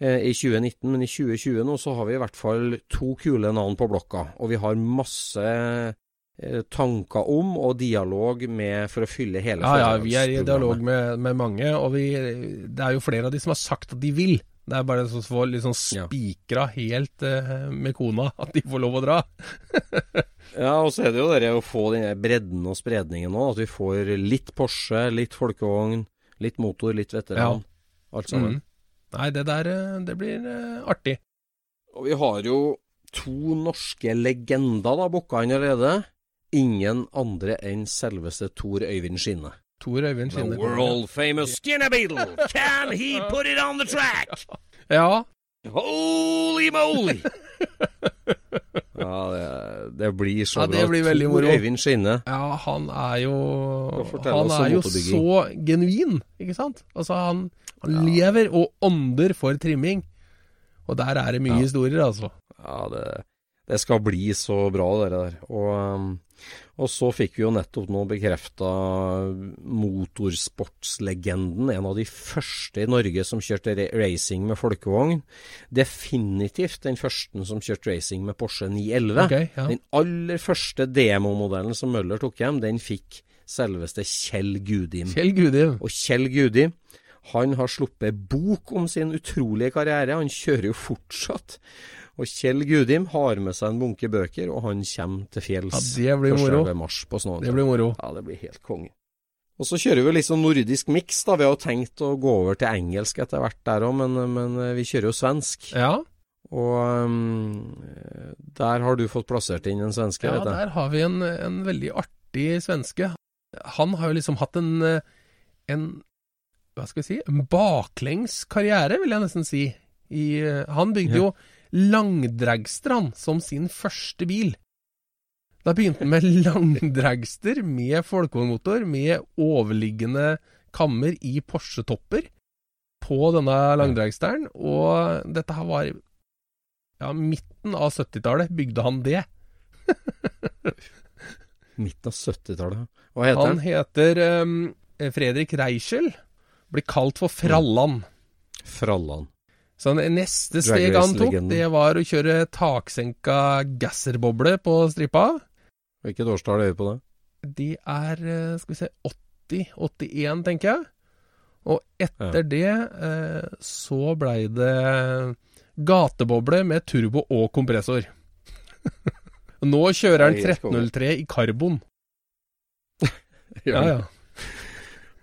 eh, i 2019, men i 2020 nå så har vi i hvert fall to kule navn på blokka. Og vi har masse eh, tanker om og dialog med for å fylle hele Ja, ja, vi er i dialog med, med mange, og vi, det er jo flere av de som har sagt at de vil. Det er bare så få liksom spikra helt eh, med kona at de får lov å dra. Ja, og så er det jo det å få den bredden og spredningen nå. At vi får litt Porsche, litt folkevogn, litt motor, litt veteran. Alt sammen. Mm. Nei, det der eh, det blir eh, artig. Og vi har jo to norske legender da booka inn allerede. Ingen andre enn selveste Tor Øyvind Skinne. Tor Øyvind Skinner. The world famous Skinner Beetle. Can he put it on the track? Ja, Holy moly! ja, det, det blir så Ja, det bra. blir veldig Tor moro. Øyvind Skinne. ja han er jo Han er jo så genuin, ikke sant? Altså, han, han lever og ånder for trimming. Og der er det mye Ja. historier, altså. Ja, det, det skal bli så bra, det der. Og, um, og så fikk vi jo nettopp nå bekrefta motorsportslegenden, en av de første i Norge som kjørte racing med folkevogn. Definitivt den første som kjørte racing med Porsche 911. Okay, ja. Den aller første demomodellen som Møller tok hjem, den fikk selveste Kjell Gudim. Kjell Gudim. Og Kjell Gudim, han har sluppet bok om sin utrolige karriere. Han kjører jo fortsatt. Og Kjell Gudim har med seg en bunke bøker, og han kommer til fjells ja, det blir moro. mars på Det blir moro. Ja, det blir helt konge. Og så kjører vi litt sånn nordisk miks, da. Vi har jo tenkt å gå over til engelsk etter hvert der òg, men, men, vi kjører jo svensk. Ja. Og um, der har du fått plassert inn en svenske, ja, vet jeg. Ja, der har vi en, en, veldig artig svenske. Han har jo liksom hatt en, en hva skal vi si, en baklengs karriere, vil jeg nesten si. I, han bygde jo Langdragstrand som sin første bil. Da begynte han med langdragster med folkevognmotor, med overliggende kammer i Porsche-topper på denne langdragsteren, og dette her var ja, midten av 70-tallet bygde han det. midten av 70-tallet. Hva heter han? Han heter um, Fredrik Reichel. Blir kalt for Frallan. Frallan. Så neste steg han tok, det var å kjøre taksenka gasserboble på stripa. Hvilket årstall er vi på det? De er, eh, skal vi se, 80-81, tenker jeg. Og etter ja. det eh, så blei det gateboble med turbo og kompressor. Nå kjører han 1303 i karbon. ja, ja.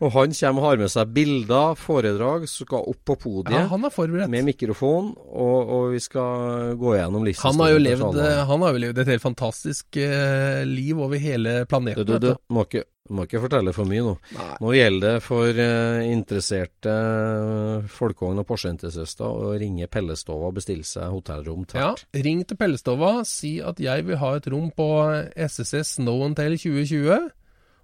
Og han kommer og har med seg bilder, foredrag, skal opp på podiet ja, han er forberedt. med mikrofon, og, og vi skal gå gjennom listen. Han har jo levd, han har jo levd et helt fantastisk uh, liv over hele planeten. Du, du, du må, ikke, må, ikke, fortelle for mye nå. Nei. Nå gjelder det for uh, interesserte uh, folkevogn- og Porsche-entusiaster å ringe Pellestova og bestille seg hotellrom tvert. Ja, ring til Pellestova, si at jeg vil ha et rom på SSS Snow Tail 2020,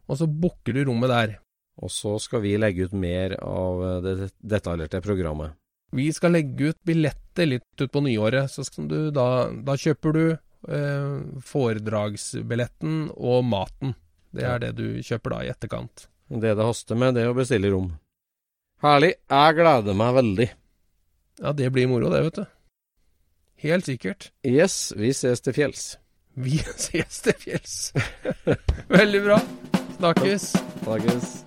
og så booker du rommet der. Og så skal vi legge ut mer av det detaljerte programmet. Vi skal legge ut billetter litt utpå nyåret, så du da, da, kjøper du eh, foredragsbilletten og maten. Det er det du kjøper da i etterkant. Det det haster med, det er å bestille rom. Herlig. Jeg gleder meg veldig. Ja, det blir moro, det, vet du. Helt sikkert. Yes, vi ses til fjells. Vi ses til fjells. Veldig bra. Snakkes. Snakkes.